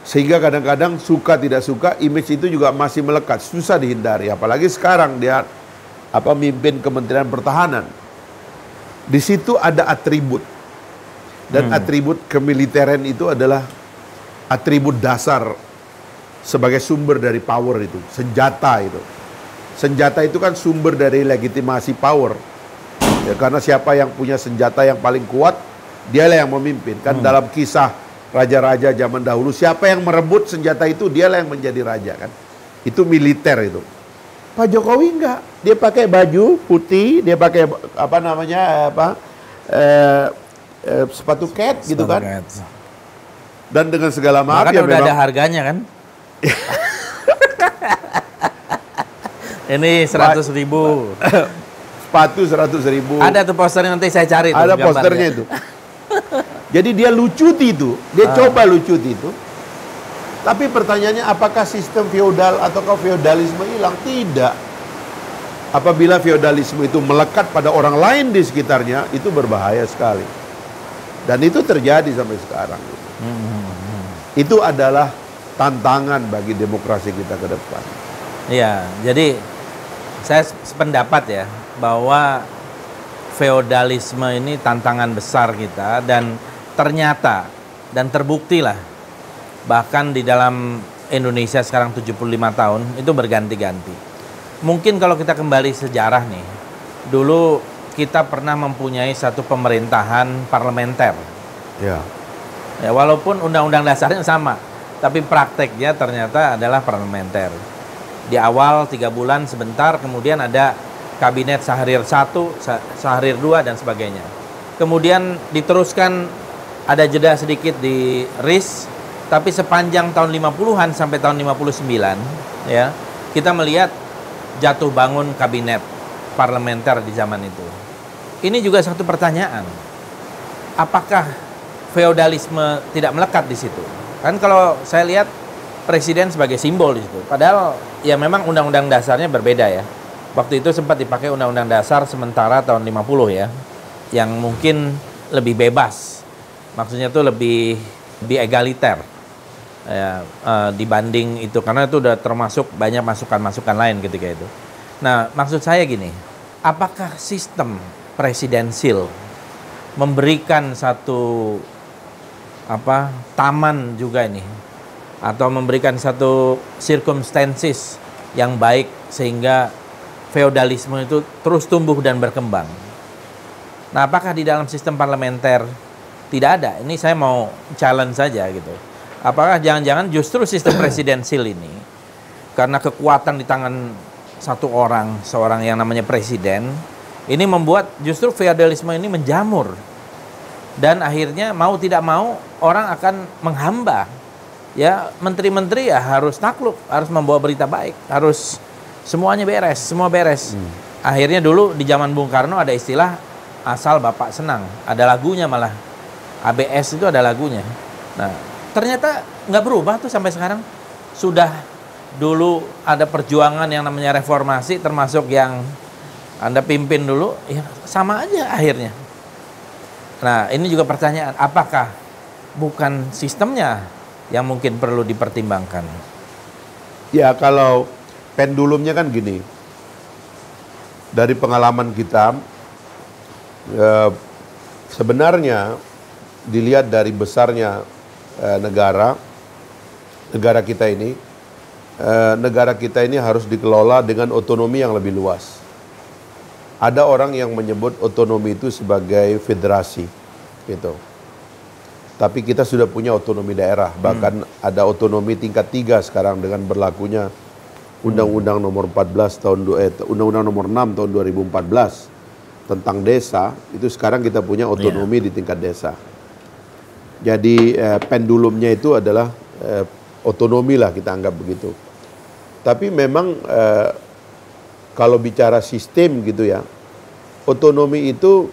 Sehingga kadang-kadang suka tidak suka image itu juga masih melekat, susah dihindari. Apalagi sekarang dia apa mimpin Kementerian Pertahanan. Di situ ada atribut. Dan hmm. atribut kemiliteran itu adalah atribut dasar sebagai sumber dari power itu, senjata itu. Senjata itu kan sumber dari legitimasi power. Ya, karena siapa yang punya senjata yang paling kuat, dialah yang memimpin. Kan hmm. dalam kisah raja-raja zaman dahulu, siapa yang merebut senjata itu, dialah yang menjadi raja kan. Itu militer itu. Pak Jokowi enggak. Dia pakai baju putih, dia pakai apa namanya apa eh, eh, sepatu cat gitu kan. Cat. Dan dengan segala maaf ya udah memang, ada harganya kan. Ini seratus ribu. sepatu seratus ribu. Ada tuh posternya nanti saya cari. Ada posternya itu. Jadi dia lucuti itu, dia ah. coba lucuti itu. Tapi pertanyaannya apakah sistem feodal atau feodalisme hilang? Tidak. Apabila feodalisme itu melekat pada orang lain di sekitarnya, itu berbahaya sekali. Dan itu terjadi sampai sekarang. Itu adalah tantangan bagi demokrasi kita ke depan. Iya, jadi saya sependapat ya bahwa feodalisme ini tantangan besar kita dan ternyata dan terbukti lah bahkan di dalam Indonesia sekarang 75 tahun itu berganti-ganti. Mungkin kalau kita kembali sejarah nih, dulu kita pernah mempunyai satu pemerintahan parlementer. Ya. Ya walaupun undang-undang dasarnya sama, tapi prakteknya ternyata adalah parlementer. Di awal tiga bulan sebentar, kemudian ada kabinet Sahrir 1, Sahrir 2 dan sebagainya. Kemudian diteruskan ada jeda sedikit di RIS tapi sepanjang tahun 50-an sampai tahun 59 ya, kita melihat jatuh bangun kabinet parlementer di zaman itu. Ini juga satu pertanyaan. Apakah feodalisme tidak melekat di situ? Kan kalau saya lihat presiden sebagai simbol di situ. Padahal ya memang undang-undang dasarnya berbeda ya. Waktu itu sempat dipakai undang-undang dasar sementara tahun 50 ya. Yang mungkin lebih bebas. Maksudnya itu lebih lebih egaliter ya, uh, dibanding itu karena itu udah termasuk banyak masukan-masukan lain ketika itu. Nah, maksud saya gini, apakah sistem presidensil memberikan satu apa taman juga ini atau memberikan satu circumstances yang baik sehingga feodalisme itu terus tumbuh dan berkembang. Nah, apakah di dalam sistem parlementer tidak ada? Ini saya mau challenge saja gitu Apakah jangan-jangan justru sistem presidensil ini karena kekuatan di tangan satu orang, seorang yang namanya presiden, ini membuat justru feodalisme ini menjamur. Dan akhirnya mau tidak mau orang akan menghamba. Ya, menteri-menteri ya harus takluk, harus membawa berita baik, harus semuanya beres, semua beres. Hmm. akhirnya dulu di zaman Bung Karno ada istilah asal Bapak senang. Ada lagunya malah. ABS itu ada lagunya. Nah, ternyata nggak berubah tuh sampai sekarang. Sudah dulu ada perjuangan yang namanya reformasi termasuk yang Anda pimpin dulu, ya sama aja akhirnya. Nah, ini juga pertanyaan, apakah bukan sistemnya yang mungkin perlu dipertimbangkan? Ya, kalau pendulumnya kan gini. Dari pengalaman kita, eh, sebenarnya dilihat dari besarnya eh, negara, negara kita ini, eh, negara kita ini harus dikelola dengan otonomi yang lebih luas. Ada orang yang menyebut otonomi itu sebagai federasi, gitu. Tapi kita sudah punya otonomi daerah, bahkan hmm. ada otonomi tingkat tiga sekarang dengan berlakunya Undang-Undang Nomor 14 tahun eh, Undang-Undang Nomor 6 tahun 2014 tentang desa itu sekarang kita punya otonomi yeah. di tingkat desa. Jadi eh, pendulumnya itu adalah eh, otonomi lah kita anggap begitu. Tapi memang eh, kalau bicara sistem gitu ya, otonomi itu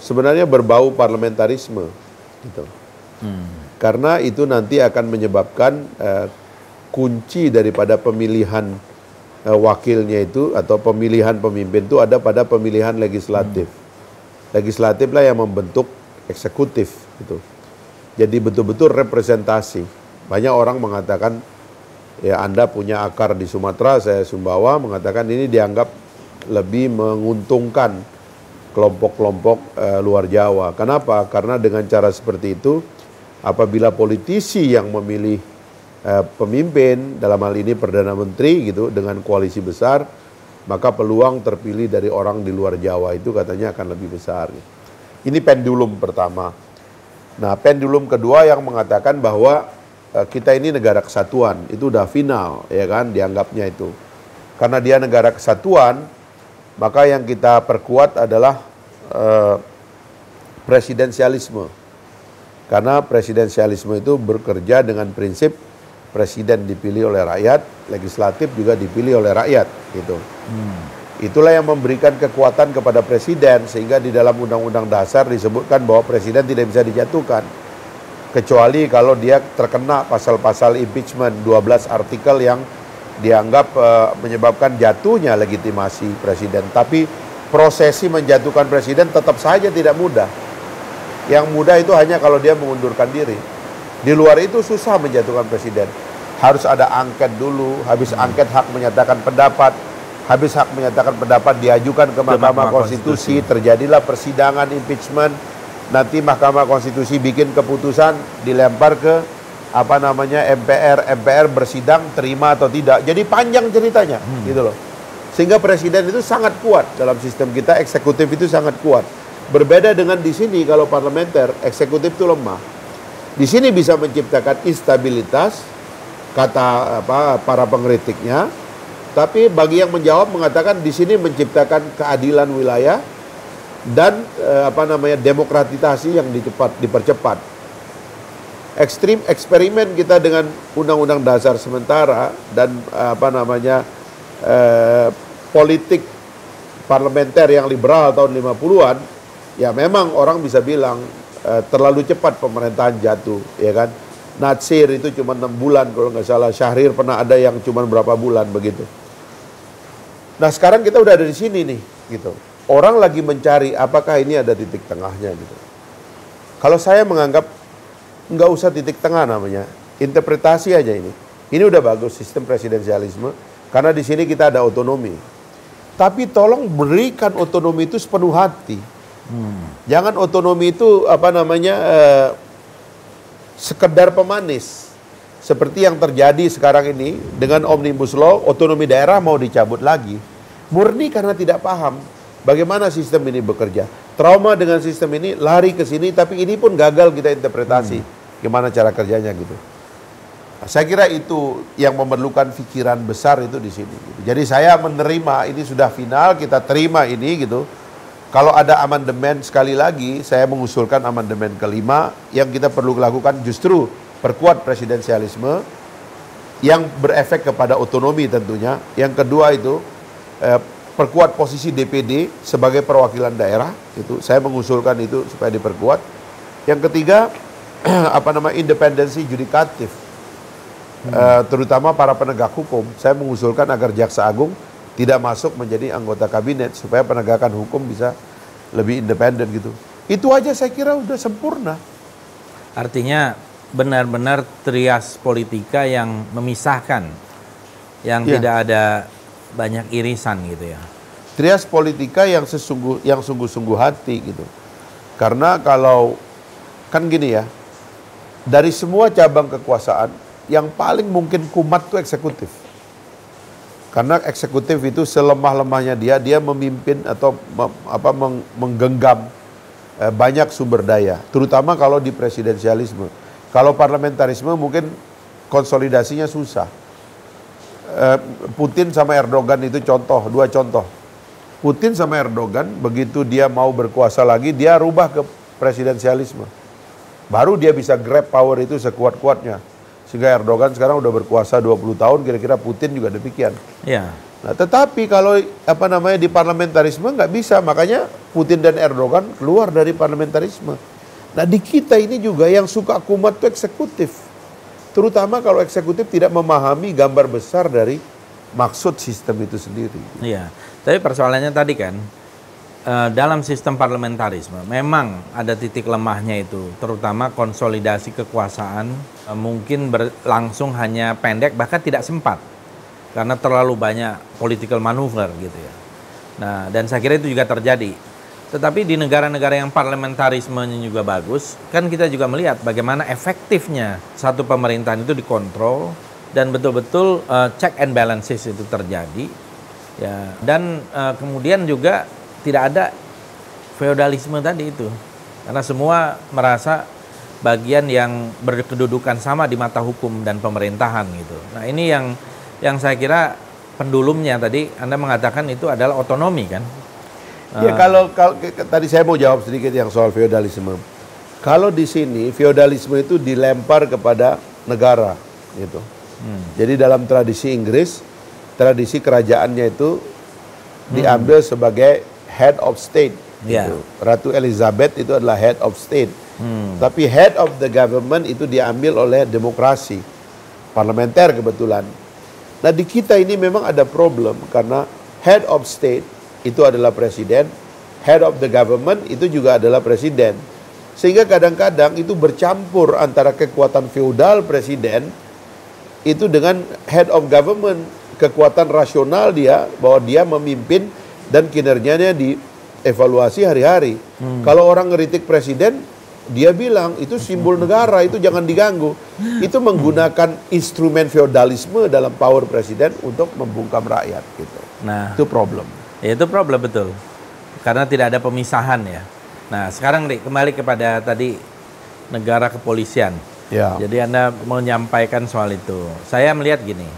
sebenarnya berbau parlamentarisme gitu. Hmm. Karena itu nanti akan menyebabkan eh, kunci daripada pemilihan eh, wakilnya itu atau pemilihan pemimpin itu ada pada pemilihan legislatif. Hmm. Legislatif lah yang membentuk eksekutif gitu. Jadi betul-betul representasi. Banyak orang mengatakan ya Anda punya akar di Sumatera, saya Sumbawa mengatakan ini dianggap lebih menguntungkan kelompok-kelompok uh, luar Jawa. Kenapa? Karena dengan cara seperti itu apabila politisi yang memilih uh, pemimpin dalam hal ini perdana menteri gitu dengan koalisi besar, maka peluang terpilih dari orang di luar Jawa itu katanya akan lebih besar. Ini pendulum pertama. Nah, pendulum kedua yang mengatakan bahwa uh, kita ini negara kesatuan, itu udah final, ya kan, dianggapnya itu. Karena dia negara kesatuan, maka yang kita perkuat adalah uh, presidensialisme. Karena presidensialisme itu bekerja dengan prinsip presiden dipilih oleh rakyat, legislatif juga dipilih oleh rakyat, gitu. Hmm. Itulah yang memberikan kekuatan kepada presiden sehingga di dalam undang-undang dasar disebutkan bahwa presiden tidak bisa dijatuhkan kecuali kalau dia terkena pasal-pasal impeachment 12 artikel yang dianggap uh, menyebabkan jatuhnya legitimasi presiden. Tapi prosesi menjatuhkan presiden tetap saja tidak mudah. Yang mudah itu hanya kalau dia mengundurkan diri. Di luar itu susah menjatuhkan presiden. Harus ada angket dulu, habis angket hak menyatakan pendapat, habis hak menyatakan pendapat diajukan ke Mahkamah, Konstitusi, Konstitusi, terjadilah persidangan impeachment, nanti Mahkamah Konstitusi bikin keputusan dilempar ke apa namanya MPR, MPR bersidang terima atau tidak. Jadi panjang ceritanya, hmm. gitu loh. Sehingga presiden itu sangat kuat dalam sistem kita, eksekutif itu sangat kuat. Berbeda dengan di sini kalau parlementer, eksekutif itu lemah. Di sini bisa menciptakan instabilitas kata apa para pengkritiknya, tapi bagi yang menjawab mengatakan di sini menciptakan keadilan wilayah dan eh, apa namanya demokratisasi yang dicepat dipercepat. Ekstrim eksperimen kita dengan undang-undang dasar sementara dan eh, apa namanya eh, politik parlementer yang liberal tahun 50-an ya memang orang bisa bilang eh, terlalu cepat pemerintahan jatuh ya kan. Natsir itu cuma enam bulan kalau nggak salah Syahrir pernah ada yang cuma berapa bulan begitu. Nah sekarang kita udah ada di sini nih, gitu. Orang lagi mencari apakah ini ada titik tengahnya gitu. Kalau saya menganggap nggak usah titik tengah namanya, interpretasi aja ini. Ini udah bagus sistem presidensialisme karena di sini kita ada otonomi. Tapi tolong berikan otonomi itu sepenuh hati. Hmm. Jangan otonomi itu apa namanya eh, sekedar pemanis. Seperti yang terjadi sekarang ini dengan Omnibus Law, otonomi daerah mau dicabut lagi. Murni karena tidak paham bagaimana sistem ini bekerja. Trauma dengan sistem ini lari ke sini, tapi ini pun gagal kita interpretasi. Hmm. Gimana cara kerjanya gitu. Nah, saya kira itu yang memerlukan pikiran besar itu di sini. Gitu. Jadi saya menerima ini sudah final, kita terima ini gitu. Kalau ada amandemen sekali lagi, saya mengusulkan amandemen kelima yang kita perlu lakukan justru perkuat presidensialisme yang berefek kepada otonomi tentunya. Yang kedua itu eh, perkuat posisi DPD sebagai perwakilan daerah. Itu saya mengusulkan itu supaya diperkuat. Yang ketiga apa nama independensi judikatif hmm. uh, terutama para penegak hukum. Saya mengusulkan agar jaksa agung tidak masuk menjadi anggota kabinet supaya penegakan hukum bisa lebih independen gitu. Itu aja saya kira udah sempurna. Artinya benar-benar trias politika yang memisahkan yang ya. tidak ada banyak irisan gitu ya. Trias politika yang sesungguh yang sungguh-sungguh hati gitu. Karena kalau kan gini ya, dari semua cabang kekuasaan yang paling mungkin kumat itu eksekutif. Karena eksekutif itu selemah-lemahnya dia dia memimpin atau mem, apa meng, menggenggam eh, banyak sumber daya, terutama kalau di presidensialisme. Kalau parlamentarisme mungkin konsolidasinya susah Eh, Putin sama Erdogan itu contoh, dua contoh. Putin sama Erdogan begitu dia mau berkuasa lagi, dia rubah ke presidensialisme. Baru dia bisa grab power itu sekuat-kuatnya. Sehingga Erdogan sekarang udah berkuasa 20 tahun, kira-kira Putin juga demikian. Ya. Nah, tetapi kalau apa namanya di parlamentarisme nggak bisa, makanya Putin dan Erdogan keluar dari parlamentarisme. Nah, di kita ini juga yang suka kumat itu eksekutif. Terutama kalau eksekutif tidak memahami gambar besar dari maksud sistem itu sendiri. Iya, tapi persoalannya tadi kan eh, dalam sistem parlamentarisme memang ada titik lemahnya itu, terutama konsolidasi kekuasaan eh, mungkin berlangsung hanya pendek bahkan tidak sempat karena terlalu banyak political manuver gitu ya. Nah, dan saya kira itu juga terjadi tetapi di negara-negara yang parlamentarismenya juga bagus, kan kita juga melihat bagaimana efektifnya satu pemerintahan itu dikontrol dan betul-betul uh, check and balances itu terjadi. Ya, dan uh, kemudian juga tidak ada feodalisme tadi itu. Karena semua merasa bagian yang berkedudukan sama di mata hukum dan pemerintahan gitu. Nah, ini yang yang saya kira pendulumnya tadi Anda mengatakan itu adalah otonomi kan Ya kalau, kalau tadi saya mau jawab sedikit yang soal feodalisme. Kalau di sini feodalisme itu dilempar kepada negara, gitu. Hmm. Jadi dalam tradisi Inggris, tradisi kerajaannya itu hmm. diambil sebagai head of state. Yeah. Gitu. Ratu Elizabeth itu adalah head of state. Hmm. Tapi head of the government itu diambil oleh demokrasi parlementer kebetulan. Nah di kita ini memang ada problem karena head of state itu adalah presiden, head of the government itu juga adalah presiden. Sehingga kadang-kadang itu bercampur antara kekuatan feudal presiden itu dengan head of government, kekuatan rasional dia bahwa dia memimpin dan kinerjanya dievaluasi hari-hari. Hmm. Kalau orang ngeritik presiden, dia bilang itu simbol negara, itu jangan diganggu. Itu menggunakan instrumen feodalisme dalam power presiden untuk membungkam rakyat gitu. Nah, itu problem. Ya, itu problem betul. Karena tidak ada pemisahan ya. Nah, sekarang nih kembali kepada tadi negara kepolisian. Ya. Jadi Anda menyampaikan soal itu. Saya melihat gini.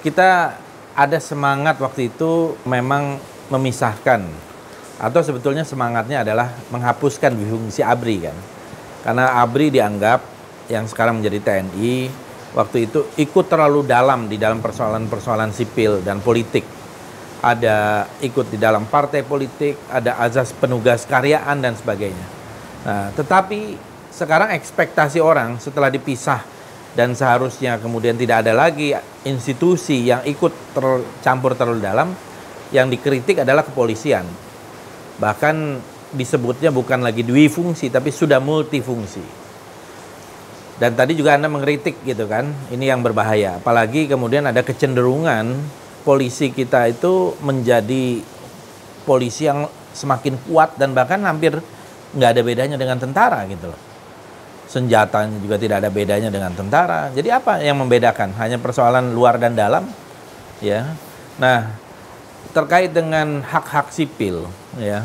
Kita ada semangat waktu itu memang memisahkan atau sebetulnya semangatnya adalah menghapuskan fungsi ABRI kan. Karena ABRI dianggap yang sekarang menjadi TNI waktu itu ikut terlalu dalam di dalam persoalan-persoalan sipil dan politik ada ikut di dalam partai politik, ada azas penugas karyaan dan sebagainya. Nah, tetapi sekarang ekspektasi orang setelah dipisah dan seharusnya kemudian tidak ada lagi institusi yang ikut tercampur terlalu dalam, yang dikritik adalah kepolisian. Bahkan disebutnya bukan lagi dwi fungsi tapi sudah multifungsi. Dan tadi juga Anda mengkritik gitu kan, ini yang berbahaya. Apalagi kemudian ada kecenderungan polisi kita itu menjadi polisi yang semakin kuat dan bahkan hampir nggak ada bedanya dengan tentara gitu loh. Senjatanya juga tidak ada bedanya dengan tentara. Jadi apa yang membedakan? Hanya persoalan luar dan dalam, ya. Nah, terkait dengan hak-hak sipil, ya,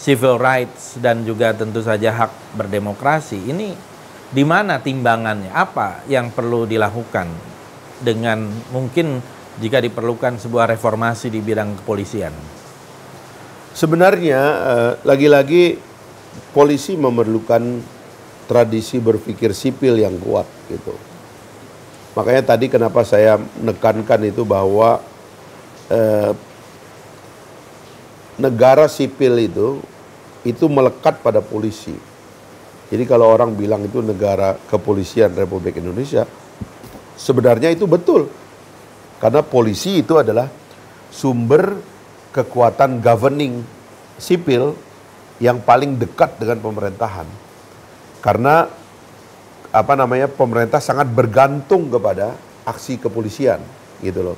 civil rights dan juga tentu saja hak berdemokrasi, ini di mana timbangannya? Apa yang perlu dilakukan dengan mungkin jika diperlukan sebuah reformasi di bidang kepolisian? Sebenarnya eh, lagi-lagi polisi memerlukan tradisi berpikir sipil yang kuat gitu. Makanya tadi kenapa saya menekankan itu bahwa eh, negara sipil itu itu melekat pada polisi. Jadi kalau orang bilang itu negara kepolisian Republik Indonesia, sebenarnya itu betul. Karena polisi itu adalah sumber kekuatan governing sipil yang paling dekat dengan pemerintahan. Karena apa namanya pemerintah sangat bergantung kepada aksi kepolisian gitu loh.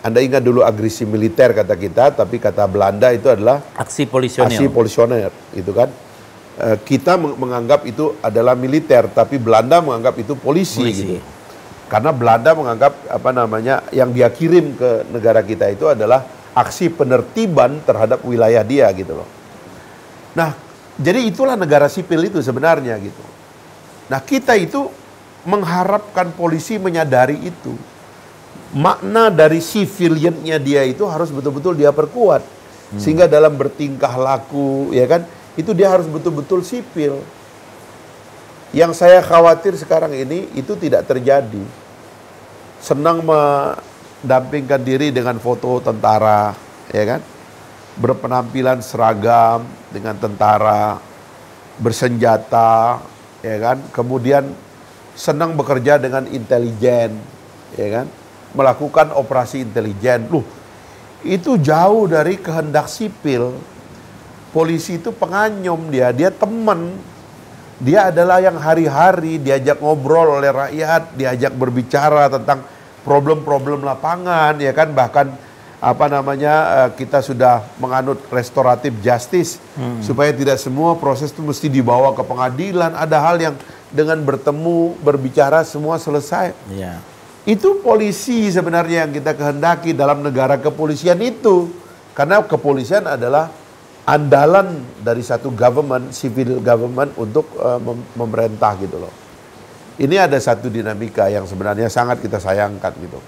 Anda ingat dulu agresi militer kata kita, tapi kata Belanda itu adalah aksi polisioner. Aksi polisioner, itu kan. E, kita menganggap itu adalah militer, tapi Belanda menganggap itu polisi, polisi. gitu. Karena Belanda menganggap apa namanya yang dia kirim ke negara kita itu adalah aksi penertiban terhadap wilayah dia gitu loh. Nah, jadi itulah negara sipil itu sebenarnya gitu. Nah, kita itu mengharapkan polisi menyadari itu makna dari civiliannya dia itu harus betul-betul dia perkuat. Hmm. Sehingga dalam bertingkah laku, ya kan, itu dia harus betul-betul sipil. Yang saya khawatir sekarang ini itu tidak terjadi. Senang mendampingkan diri dengan foto tentara, ya kan? Berpenampilan seragam dengan tentara, bersenjata, ya kan? Kemudian senang bekerja dengan intelijen, ya kan? melakukan operasi intelijen. Loh, itu jauh dari kehendak sipil. Polisi itu penganyum dia, dia teman. Dia adalah yang hari-hari diajak ngobrol oleh rakyat, diajak berbicara tentang problem-problem lapangan, ya kan bahkan apa namanya eh, kita sudah menganut restoratif justice hmm. supaya tidak semua proses itu mesti dibawa ke pengadilan. Ada hal yang dengan bertemu berbicara semua selesai. Yeah. Itu polisi sebenarnya yang kita kehendaki dalam negara kepolisian itu. Karena kepolisian adalah andalan dari satu government, civil government untuk uh, mem memerintah gitu loh. Ini ada satu dinamika yang sebenarnya sangat kita sayangkan gitu.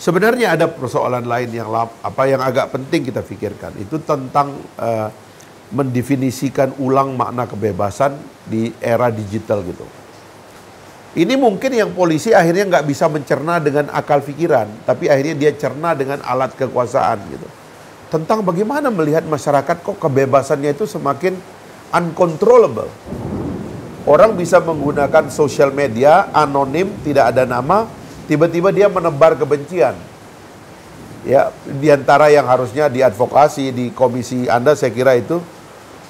Sebenarnya ada persoalan lain yang apa yang agak penting kita pikirkan itu tentang uh, mendefinisikan ulang makna kebebasan di era digital gitu. Ini mungkin yang polisi akhirnya nggak bisa mencerna dengan akal pikiran, tapi akhirnya dia cerna dengan alat kekuasaan gitu. Tentang bagaimana melihat masyarakat kok kebebasannya itu semakin uncontrollable. Orang bisa menggunakan sosial media anonim, tidak ada nama, tiba-tiba dia menebar kebencian. Ya, di antara yang harusnya diadvokasi di komisi Anda saya kira itu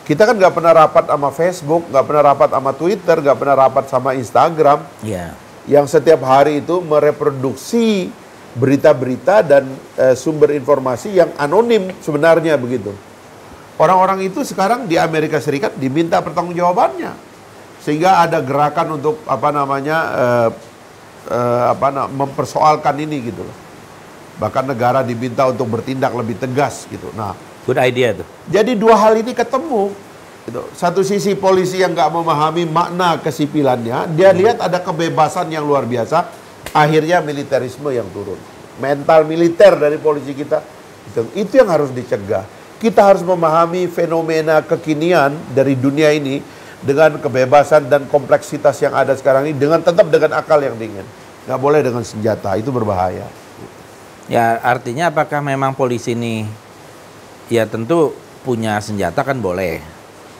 kita kan nggak pernah rapat sama Facebook, nggak pernah rapat sama Twitter, nggak pernah rapat sama Instagram. Yeah. Yang setiap hari itu mereproduksi berita-berita dan e, sumber informasi yang anonim sebenarnya begitu. Orang-orang itu sekarang di Amerika Serikat diminta pertanggungjawabannya, sehingga ada gerakan untuk apa namanya e, e, apa mempersoalkan ini gitu loh. Bahkan negara diminta untuk bertindak lebih tegas gitu. Nah, Good idea tuh. Jadi dua hal ini ketemu. Gitu. Satu sisi polisi yang nggak memahami makna kesipilannya, dia hmm. lihat ada kebebasan yang luar biasa, akhirnya militerisme yang turun. Mental militer dari polisi kita, itu, itu yang harus dicegah. Kita harus memahami fenomena kekinian dari dunia ini dengan kebebasan dan kompleksitas yang ada sekarang ini, dengan tetap dengan akal yang dingin. Nggak boleh dengan senjata, itu berbahaya. Ya artinya apakah memang polisi ini ya tentu punya senjata kan boleh.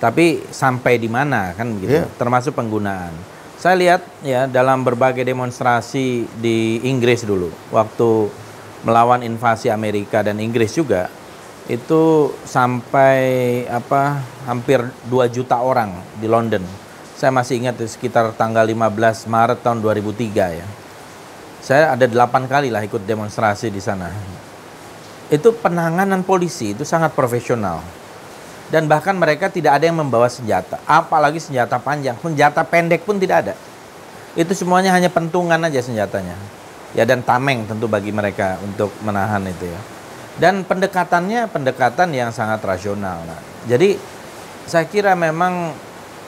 Tapi sampai di mana kan begitu, yeah. termasuk penggunaan. Saya lihat ya dalam berbagai demonstrasi di Inggris dulu, waktu melawan invasi Amerika dan Inggris juga, itu sampai apa hampir 2 juta orang di London. Saya masih ingat sekitar tanggal 15 Maret tahun 2003 ya. Saya ada delapan kali lah ikut demonstrasi di sana itu penanganan polisi itu sangat profesional. Dan bahkan mereka tidak ada yang membawa senjata, apalagi senjata panjang, senjata pendek pun tidak ada. Itu semuanya hanya pentungan aja senjatanya. Ya dan tameng tentu bagi mereka untuk menahan itu ya. Dan pendekatannya pendekatan yang sangat rasional. Nah, jadi saya kira memang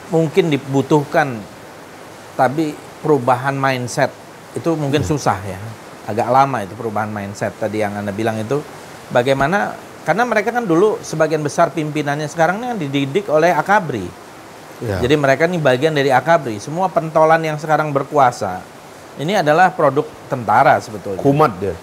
mungkin dibutuhkan tapi perubahan mindset itu mungkin susah ya. Agak lama itu perubahan mindset tadi yang Anda bilang itu bagaimana karena mereka kan dulu sebagian besar pimpinannya sekarang ini kan dididik oleh akabri. Ya. Jadi mereka ini bagian dari akabri. Semua pentolan yang sekarang berkuasa ini adalah produk tentara sebetulnya. Kumat dia.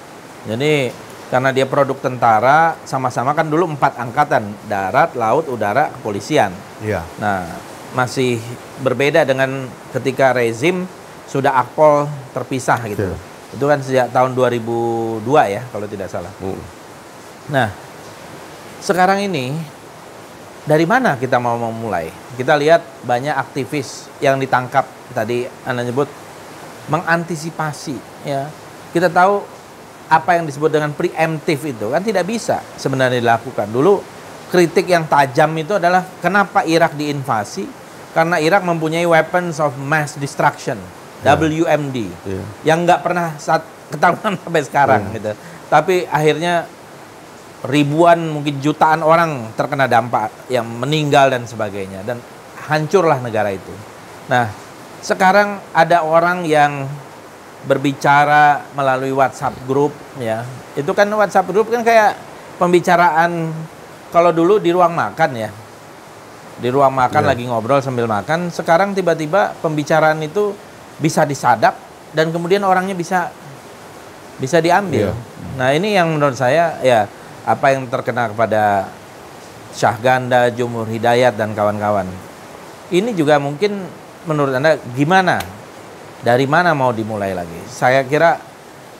Jadi Karena dia produk tentara, sama-sama kan dulu empat angkatan, darat, laut, udara, kepolisian. Iya. Nah, masih berbeda dengan ketika rezim sudah akpol terpisah gitu. Betul. Itu kan sejak tahun 2002 ya, kalau tidak salah. Hmm. Nah, sekarang ini dari mana kita mau memulai? Kita lihat banyak aktivis yang ditangkap tadi Anda nyebut mengantisipasi ya. Kita tahu apa yang disebut dengan preemptif itu kan tidak bisa sebenarnya dilakukan. Dulu kritik yang tajam itu adalah kenapa Irak diinvasi? Karena Irak mempunyai weapons of mass destruction, Ya. WMD, Ya. yang nggak pernah saat ketahuan sampai sekarang Ya. gitu. Tapi akhirnya ribuan mungkin jutaan orang terkena dampak yang meninggal dan sebagainya dan hancurlah negara itu. Nah, sekarang ada orang yang berbicara melalui WhatsApp group ya. Itu kan WhatsApp group kan kayak pembicaraan kalau dulu di ruang makan ya. Di ruang makan Ya. lagi ngobrol sambil makan, sekarang tiba-tiba pembicaraan itu bisa disadap dan kemudian orangnya bisa bisa diambil. Iya. Nah, ini yang menurut saya ya apa yang terkena kepada Syahganda, Jumur Hidayat dan kawan-kawan. Ini juga mungkin menurut Anda gimana? Dari mana mau dimulai lagi? Saya kira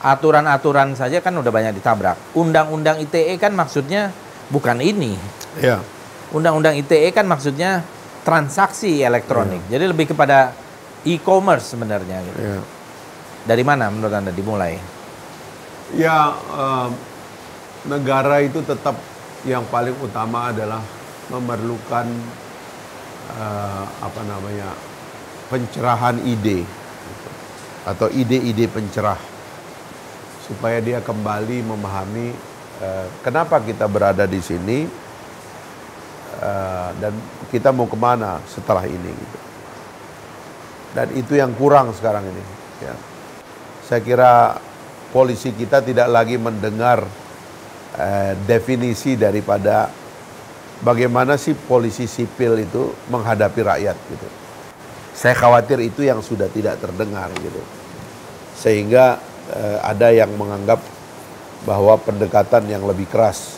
aturan-aturan saja kan udah banyak ditabrak. Undang-undang ITE kan maksudnya bukan ini. Iya. Undang-undang ITE kan maksudnya transaksi elektronik. Jadi lebih kepada e-commerce sebenarnya gitu. Iya. Dari mana menurut Anda dimulai? Ya, eh, negara itu tetap yang paling utama adalah memerlukan eh, apa namanya pencerahan ide. Atau ide-ide pencerah supaya dia kembali memahami eh, kenapa kita berada di sini eh, dan kita mau ke mana setelah ini gitu. Dan itu yang kurang sekarang ini. Ya. Saya kira polisi kita tidak lagi mendengar eh, definisi daripada bagaimana sih polisi sipil itu menghadapi rakyat gitu. Saya khawatir itu yang sudah tidak terdengar gitu. Sehingga eh, ada yang menganggap bahwa pendekatan yang lebih keras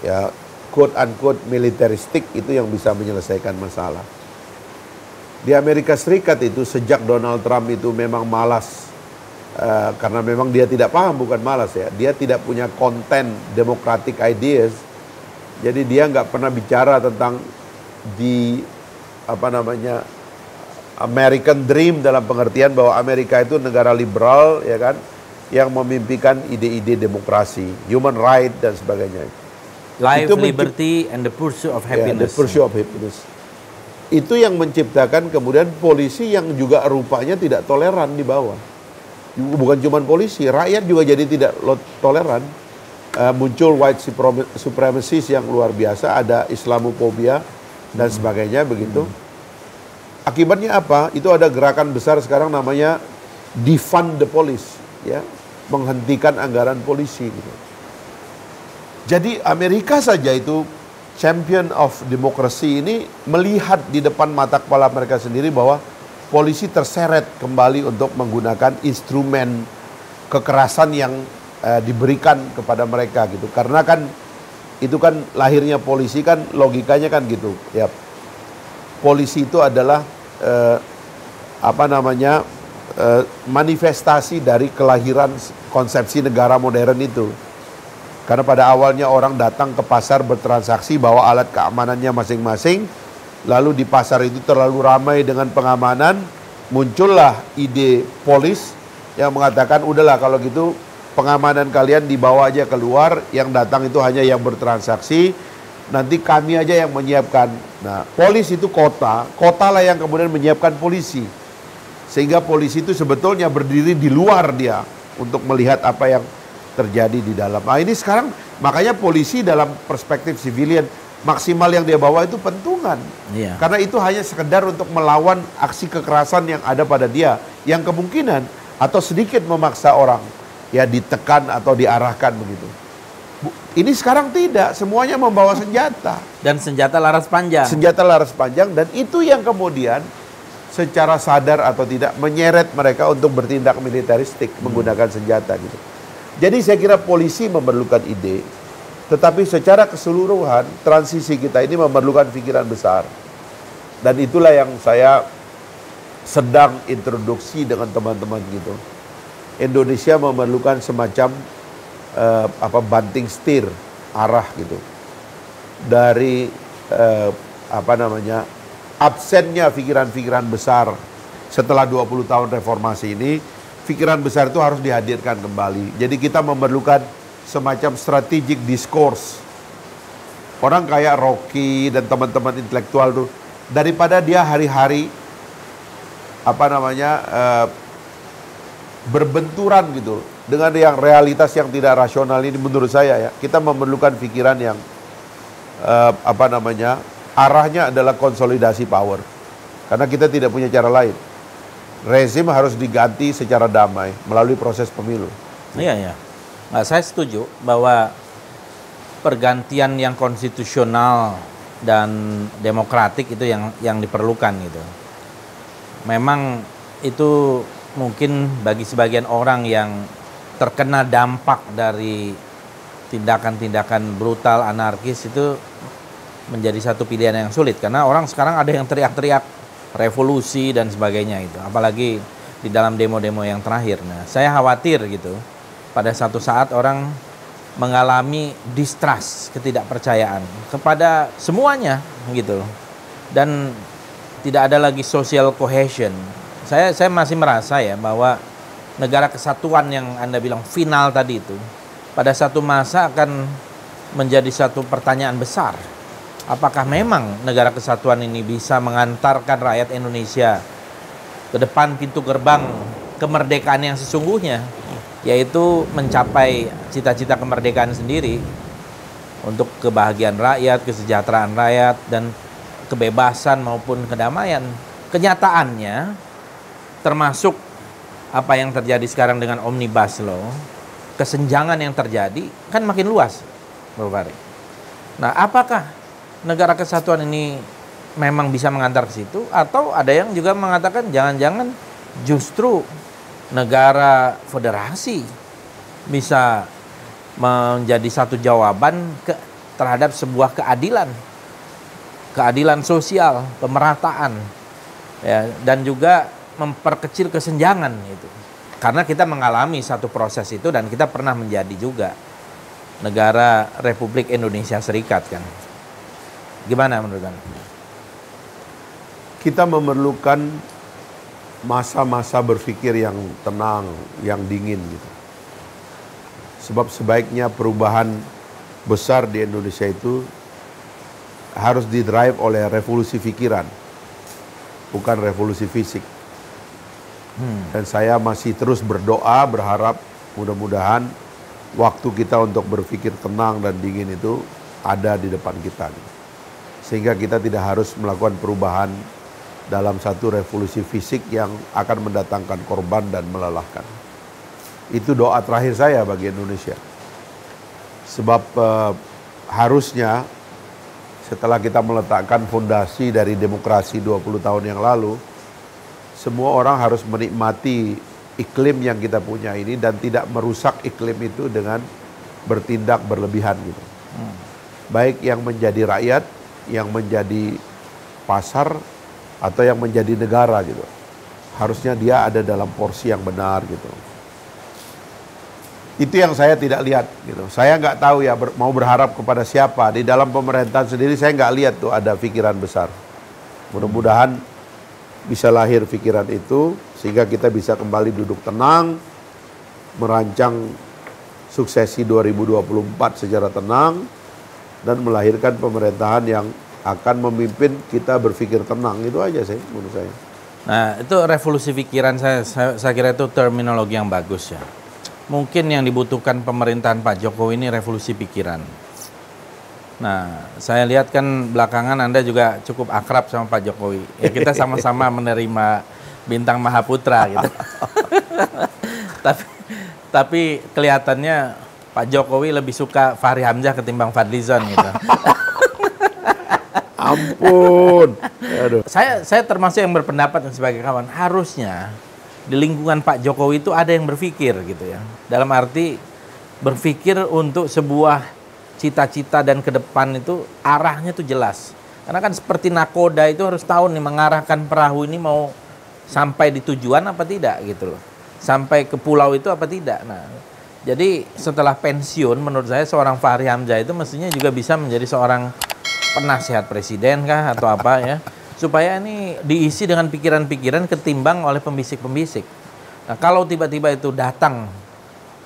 ya quote unquote militeristik itu yang bisa menyelesaikan masalah. Di Amerika Serikat itu sejak Donald Trump itu memang malas eh, karena memang dia tidak paham bukan malas ya, dia tidak punya konten democratic ideas. Jadi dia nggak pernah bicara tentang di apa namanya American Dream dalam pengertian bahwa Amerika itu negara liberal ya kan yang memimpikan ide-ide demokrasi, human right dan sebagainya. Life, Itu liberty, and the pursuit of Ya, the happiness. pursuit of happiness. Itu yang menciptakan kemudian polisi yang juga rupanya tidak toleran di bawah. Bukan cuma polisi, rakyat juga jadi tidak toleran. Eh, muncul white suprem- supremacist yang luar biasa, ada Islamophobia dan sebagainya begitu. Akibatnya apa? Itu ada gerakan besar sekarang namanya defund the police, ya, menghentikan anggaran polisi. Gitu. Jadi Amerika saja itu champion of democracy ini melihat di depan mata kepala mereka sendiri bahwa polisi terseret kembali untuk menggunakan instrumen kekerasan yang eh, diberikan kepada mereka gitu. Karena kan itu kan lahirnya polisi kan logikanya kan gitu. Ya. Polisi itu adalah eh, apa namanya? eh, manifestasi dari kelahiran konsepsi negara modern itu. Karena pada awalnya orang datang ke pasar bertransaksi bawa alat keamanannya masing-masing, lalu di pasar itu terlalu ramai dengan pengamanan, muncullah ide polis yang mengatakan udahlah kalau gitu pengamanan kalian dibawa aja keluar, yang datang itu hanya yang bertransaksi, nanti kami aja yang menyiapkan. Nah, polis itu kota, kota lah yang kemudian menyiapkan polisi. Sehingga polisi itu sebetulnya berdiri di luar dia untuk melihat apa yang terjadi di dalam. Nah ini sekarang makanya polisi dalam perspektif civilian maksimal yang dia bawa itu pentungan. Iya. Karena itu hanya sekedar untuk melawan aksi kekerasan yang ada pada dia yang kemungkinan atau sedikit memaksa orang ya ditekan atau diarahkan begitu. Ini sekarang tidak, semuanya membawa senjata. Dan senjata laras panjang. Senjata laras panjang dan itu yang kemudian secara sadar atau tidak menyeret mereka untuk bertindak militeristik menggunakan senjata gitu. Jadi saya kira polisi memerlukan ide, tetapi secara keseluruhan transisi kita ini memerlukan pikiran besar. Dan itulah yang saya sedang introduksi dengan teman-teman gitu. Indonesia memerlukan semacam uh, apa banting setir arah gitu. Dari uh, apa namanya? absennya pikiran-pikiran besar setelah 20 tahun reformasi ini, pikiran besar itu harus dihadirkan kembali. Jadi kita memerlukan semacam strategic discourse. Orang kayak Rocky dan teman-teman intelektual tuh daripada dia hari-hari apa namanya uh, berbenturan gitu dengan yang realitas yang tidak rasional ini menurut saya ya kita memerlukan pikiran yang uh, apa namanya arahnya adalah konsolidasi power. Karena kita tidak punya cara lain. Rezim harus diganti secara damai melalui proses pemilu. Iya iya. Nah, saya setuju bahwa pergantian yang konstitusional dan demokratik itu yang yang diperlukan gitu. Memang itu mungkin bagi sebagian orang yang terkena dampak dari tindakan-tindakan brutal anarkis itu menjadi satu pilihan yang sulit karena orang sekarang ada yang teriak-teriak revolusi dan sebagainya itu apalagi di dalam demo-demo yang terakhir. Nah, saya khawatir gitu pada satu saat orang mengalami distrust, ketidakpercayaan kepada semuanya gitu. Dan tidak ada lagi social cohesion. Saya saya masih merasa ya bahwa negara kesatuan yang Anda bilang final tadi itu pada satu masa akan menjadi satu pertanyaan besar. Apakah memang negara kesatuan ini bisa mengantarkan rakyat Indonesia ke depan pintu gerbang kemerdekaan yang sesungguhnya, yaitu mencapai cita-cita kemerdekaan sendiri untuk kebahagiaan rakyat, kesejahteraan rakyat, dan kebebasan maupun kedamaian. Kenyataannya termasuk apa yang terjadi sekarang dengan omnibus law, kesenjangan yang terjadi kan makin luas, Farid. Nah, apakah negara kesatuan ini memang bisa mengantar ke situ atau ada yang juga mengatakan jangan-jangan justru negara federasi bisa menjadi satu jawaban ke, terhadap sebuah keadilan keadilan sosial, pemerataan, ya, dan juga memperkecil kesenjangan itu. Karena kita mengalami satu proses itu dan kita pernah menjadi juga negara Republik Indonesia Serikat kan. Gimana menurut Anda? Kita memerlukan masa-masa berpikir yang tenang, yang dingin gitu. Sebab sebaiknya perubahan besar di Indonesia itu harus didrive oleh revolusi pikiran, bukan revolusi fisik. Hmm. Dan saya masih terus berdoa, berharap mudah-mudahan waktu kita untuk berpikir tenang dan dingin itu ada di depan kita. Sehingga kita tidak harus melakukan perubahan dalam satu revolusi fisik yang akan mendatangkan korban dan melelahkan. Itu doa terakhir saya bagi Indonesia. Sebab uh, harusnya setelah kita meletakkan fondasi dari demokrasi 20 tahun yang lalu, semua orang harus menikmati iklim yang kita punya ini dan tidak merusak iklim itu dengan bertindak berlebihan gitu. Hmm. Baik yang menjadi rakyat, yang menjadi pasar atau yang menjadi negara gitu. Harusnya dia ada dalam porsi yang benar gitu. Itu yang saya tidak lihat gitu. Saya nggak tahu ya ber, mau berharap kepada siapa. Di dalam pemerintahan sendiri saya nggak lihat tuh ada pikiran besar. Mudah-mudahan bisa lahir pikiran itu sehingga kita bisa kembali duduk tenang, merancang suksesi 2024 secara tenang dan melahirkan pemerintahan yang akan memimpin kita berpikir tenang itu aja sih menurut saya. Nah itu revolusi pikiran saya, saya, saya kira itu terminologi yang bagus ya mungkin yang dibutuhkan pemerintahan Pak Jokowi ini revolusi pikiran. Nah, saya lihat kan belakangan Anda juga cukup akrab sama Pak Jokowi. Ya kita sama-sama menerima bintang Mahaputra gitu. tapi tapi kelihatannya Pak Jokowi lebih suka Fahri Hamzah ketimbang Fadlizon gitu. Ampun. Aduh. Saya saya termasuk yang berpendapat sebagai kawan harusnya di lingkungan Pak Jokowi itu ada yang berpikir gitu ya. Dalam arti berpikir untuk sebuah cita-cita dan ke depan itu arahnya tuh jelas. Karena kan seperti nakoda itu harus tahu nih mengarahkan perahu ini mau sampai di tujuan apa tidak gitu loh. Sampai ke pulau itu apa tidak. Nah, jadi setelah pensiun menurut saya seorang Fahri Hamzah itu mestinya juga bisa menjadi seorang penasihat presiden kah atau apa ya. Supaya ini diisi dengan pikiran-pikiran ketimbang oleh pembisik-pembisik. Nah, kalau tiba-tiba itu datang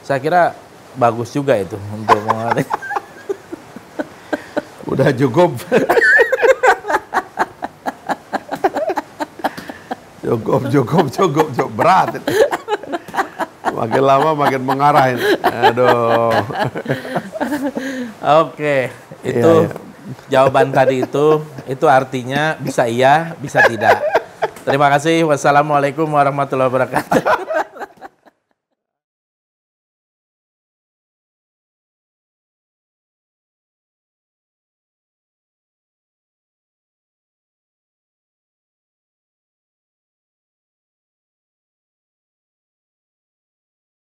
saya kira bagus juga itu untuk mengalami. Udah cukup. cukup, cukup, cukup, cukup berat. Makin lama makin mengarah ini. Aduh. Oke, itu Iya, iya. jawaban tadi itu itu artinya bisa iya, bisa tidak. Terima kasih. Wassalamualaikum warahmatullahi wabarakatuh.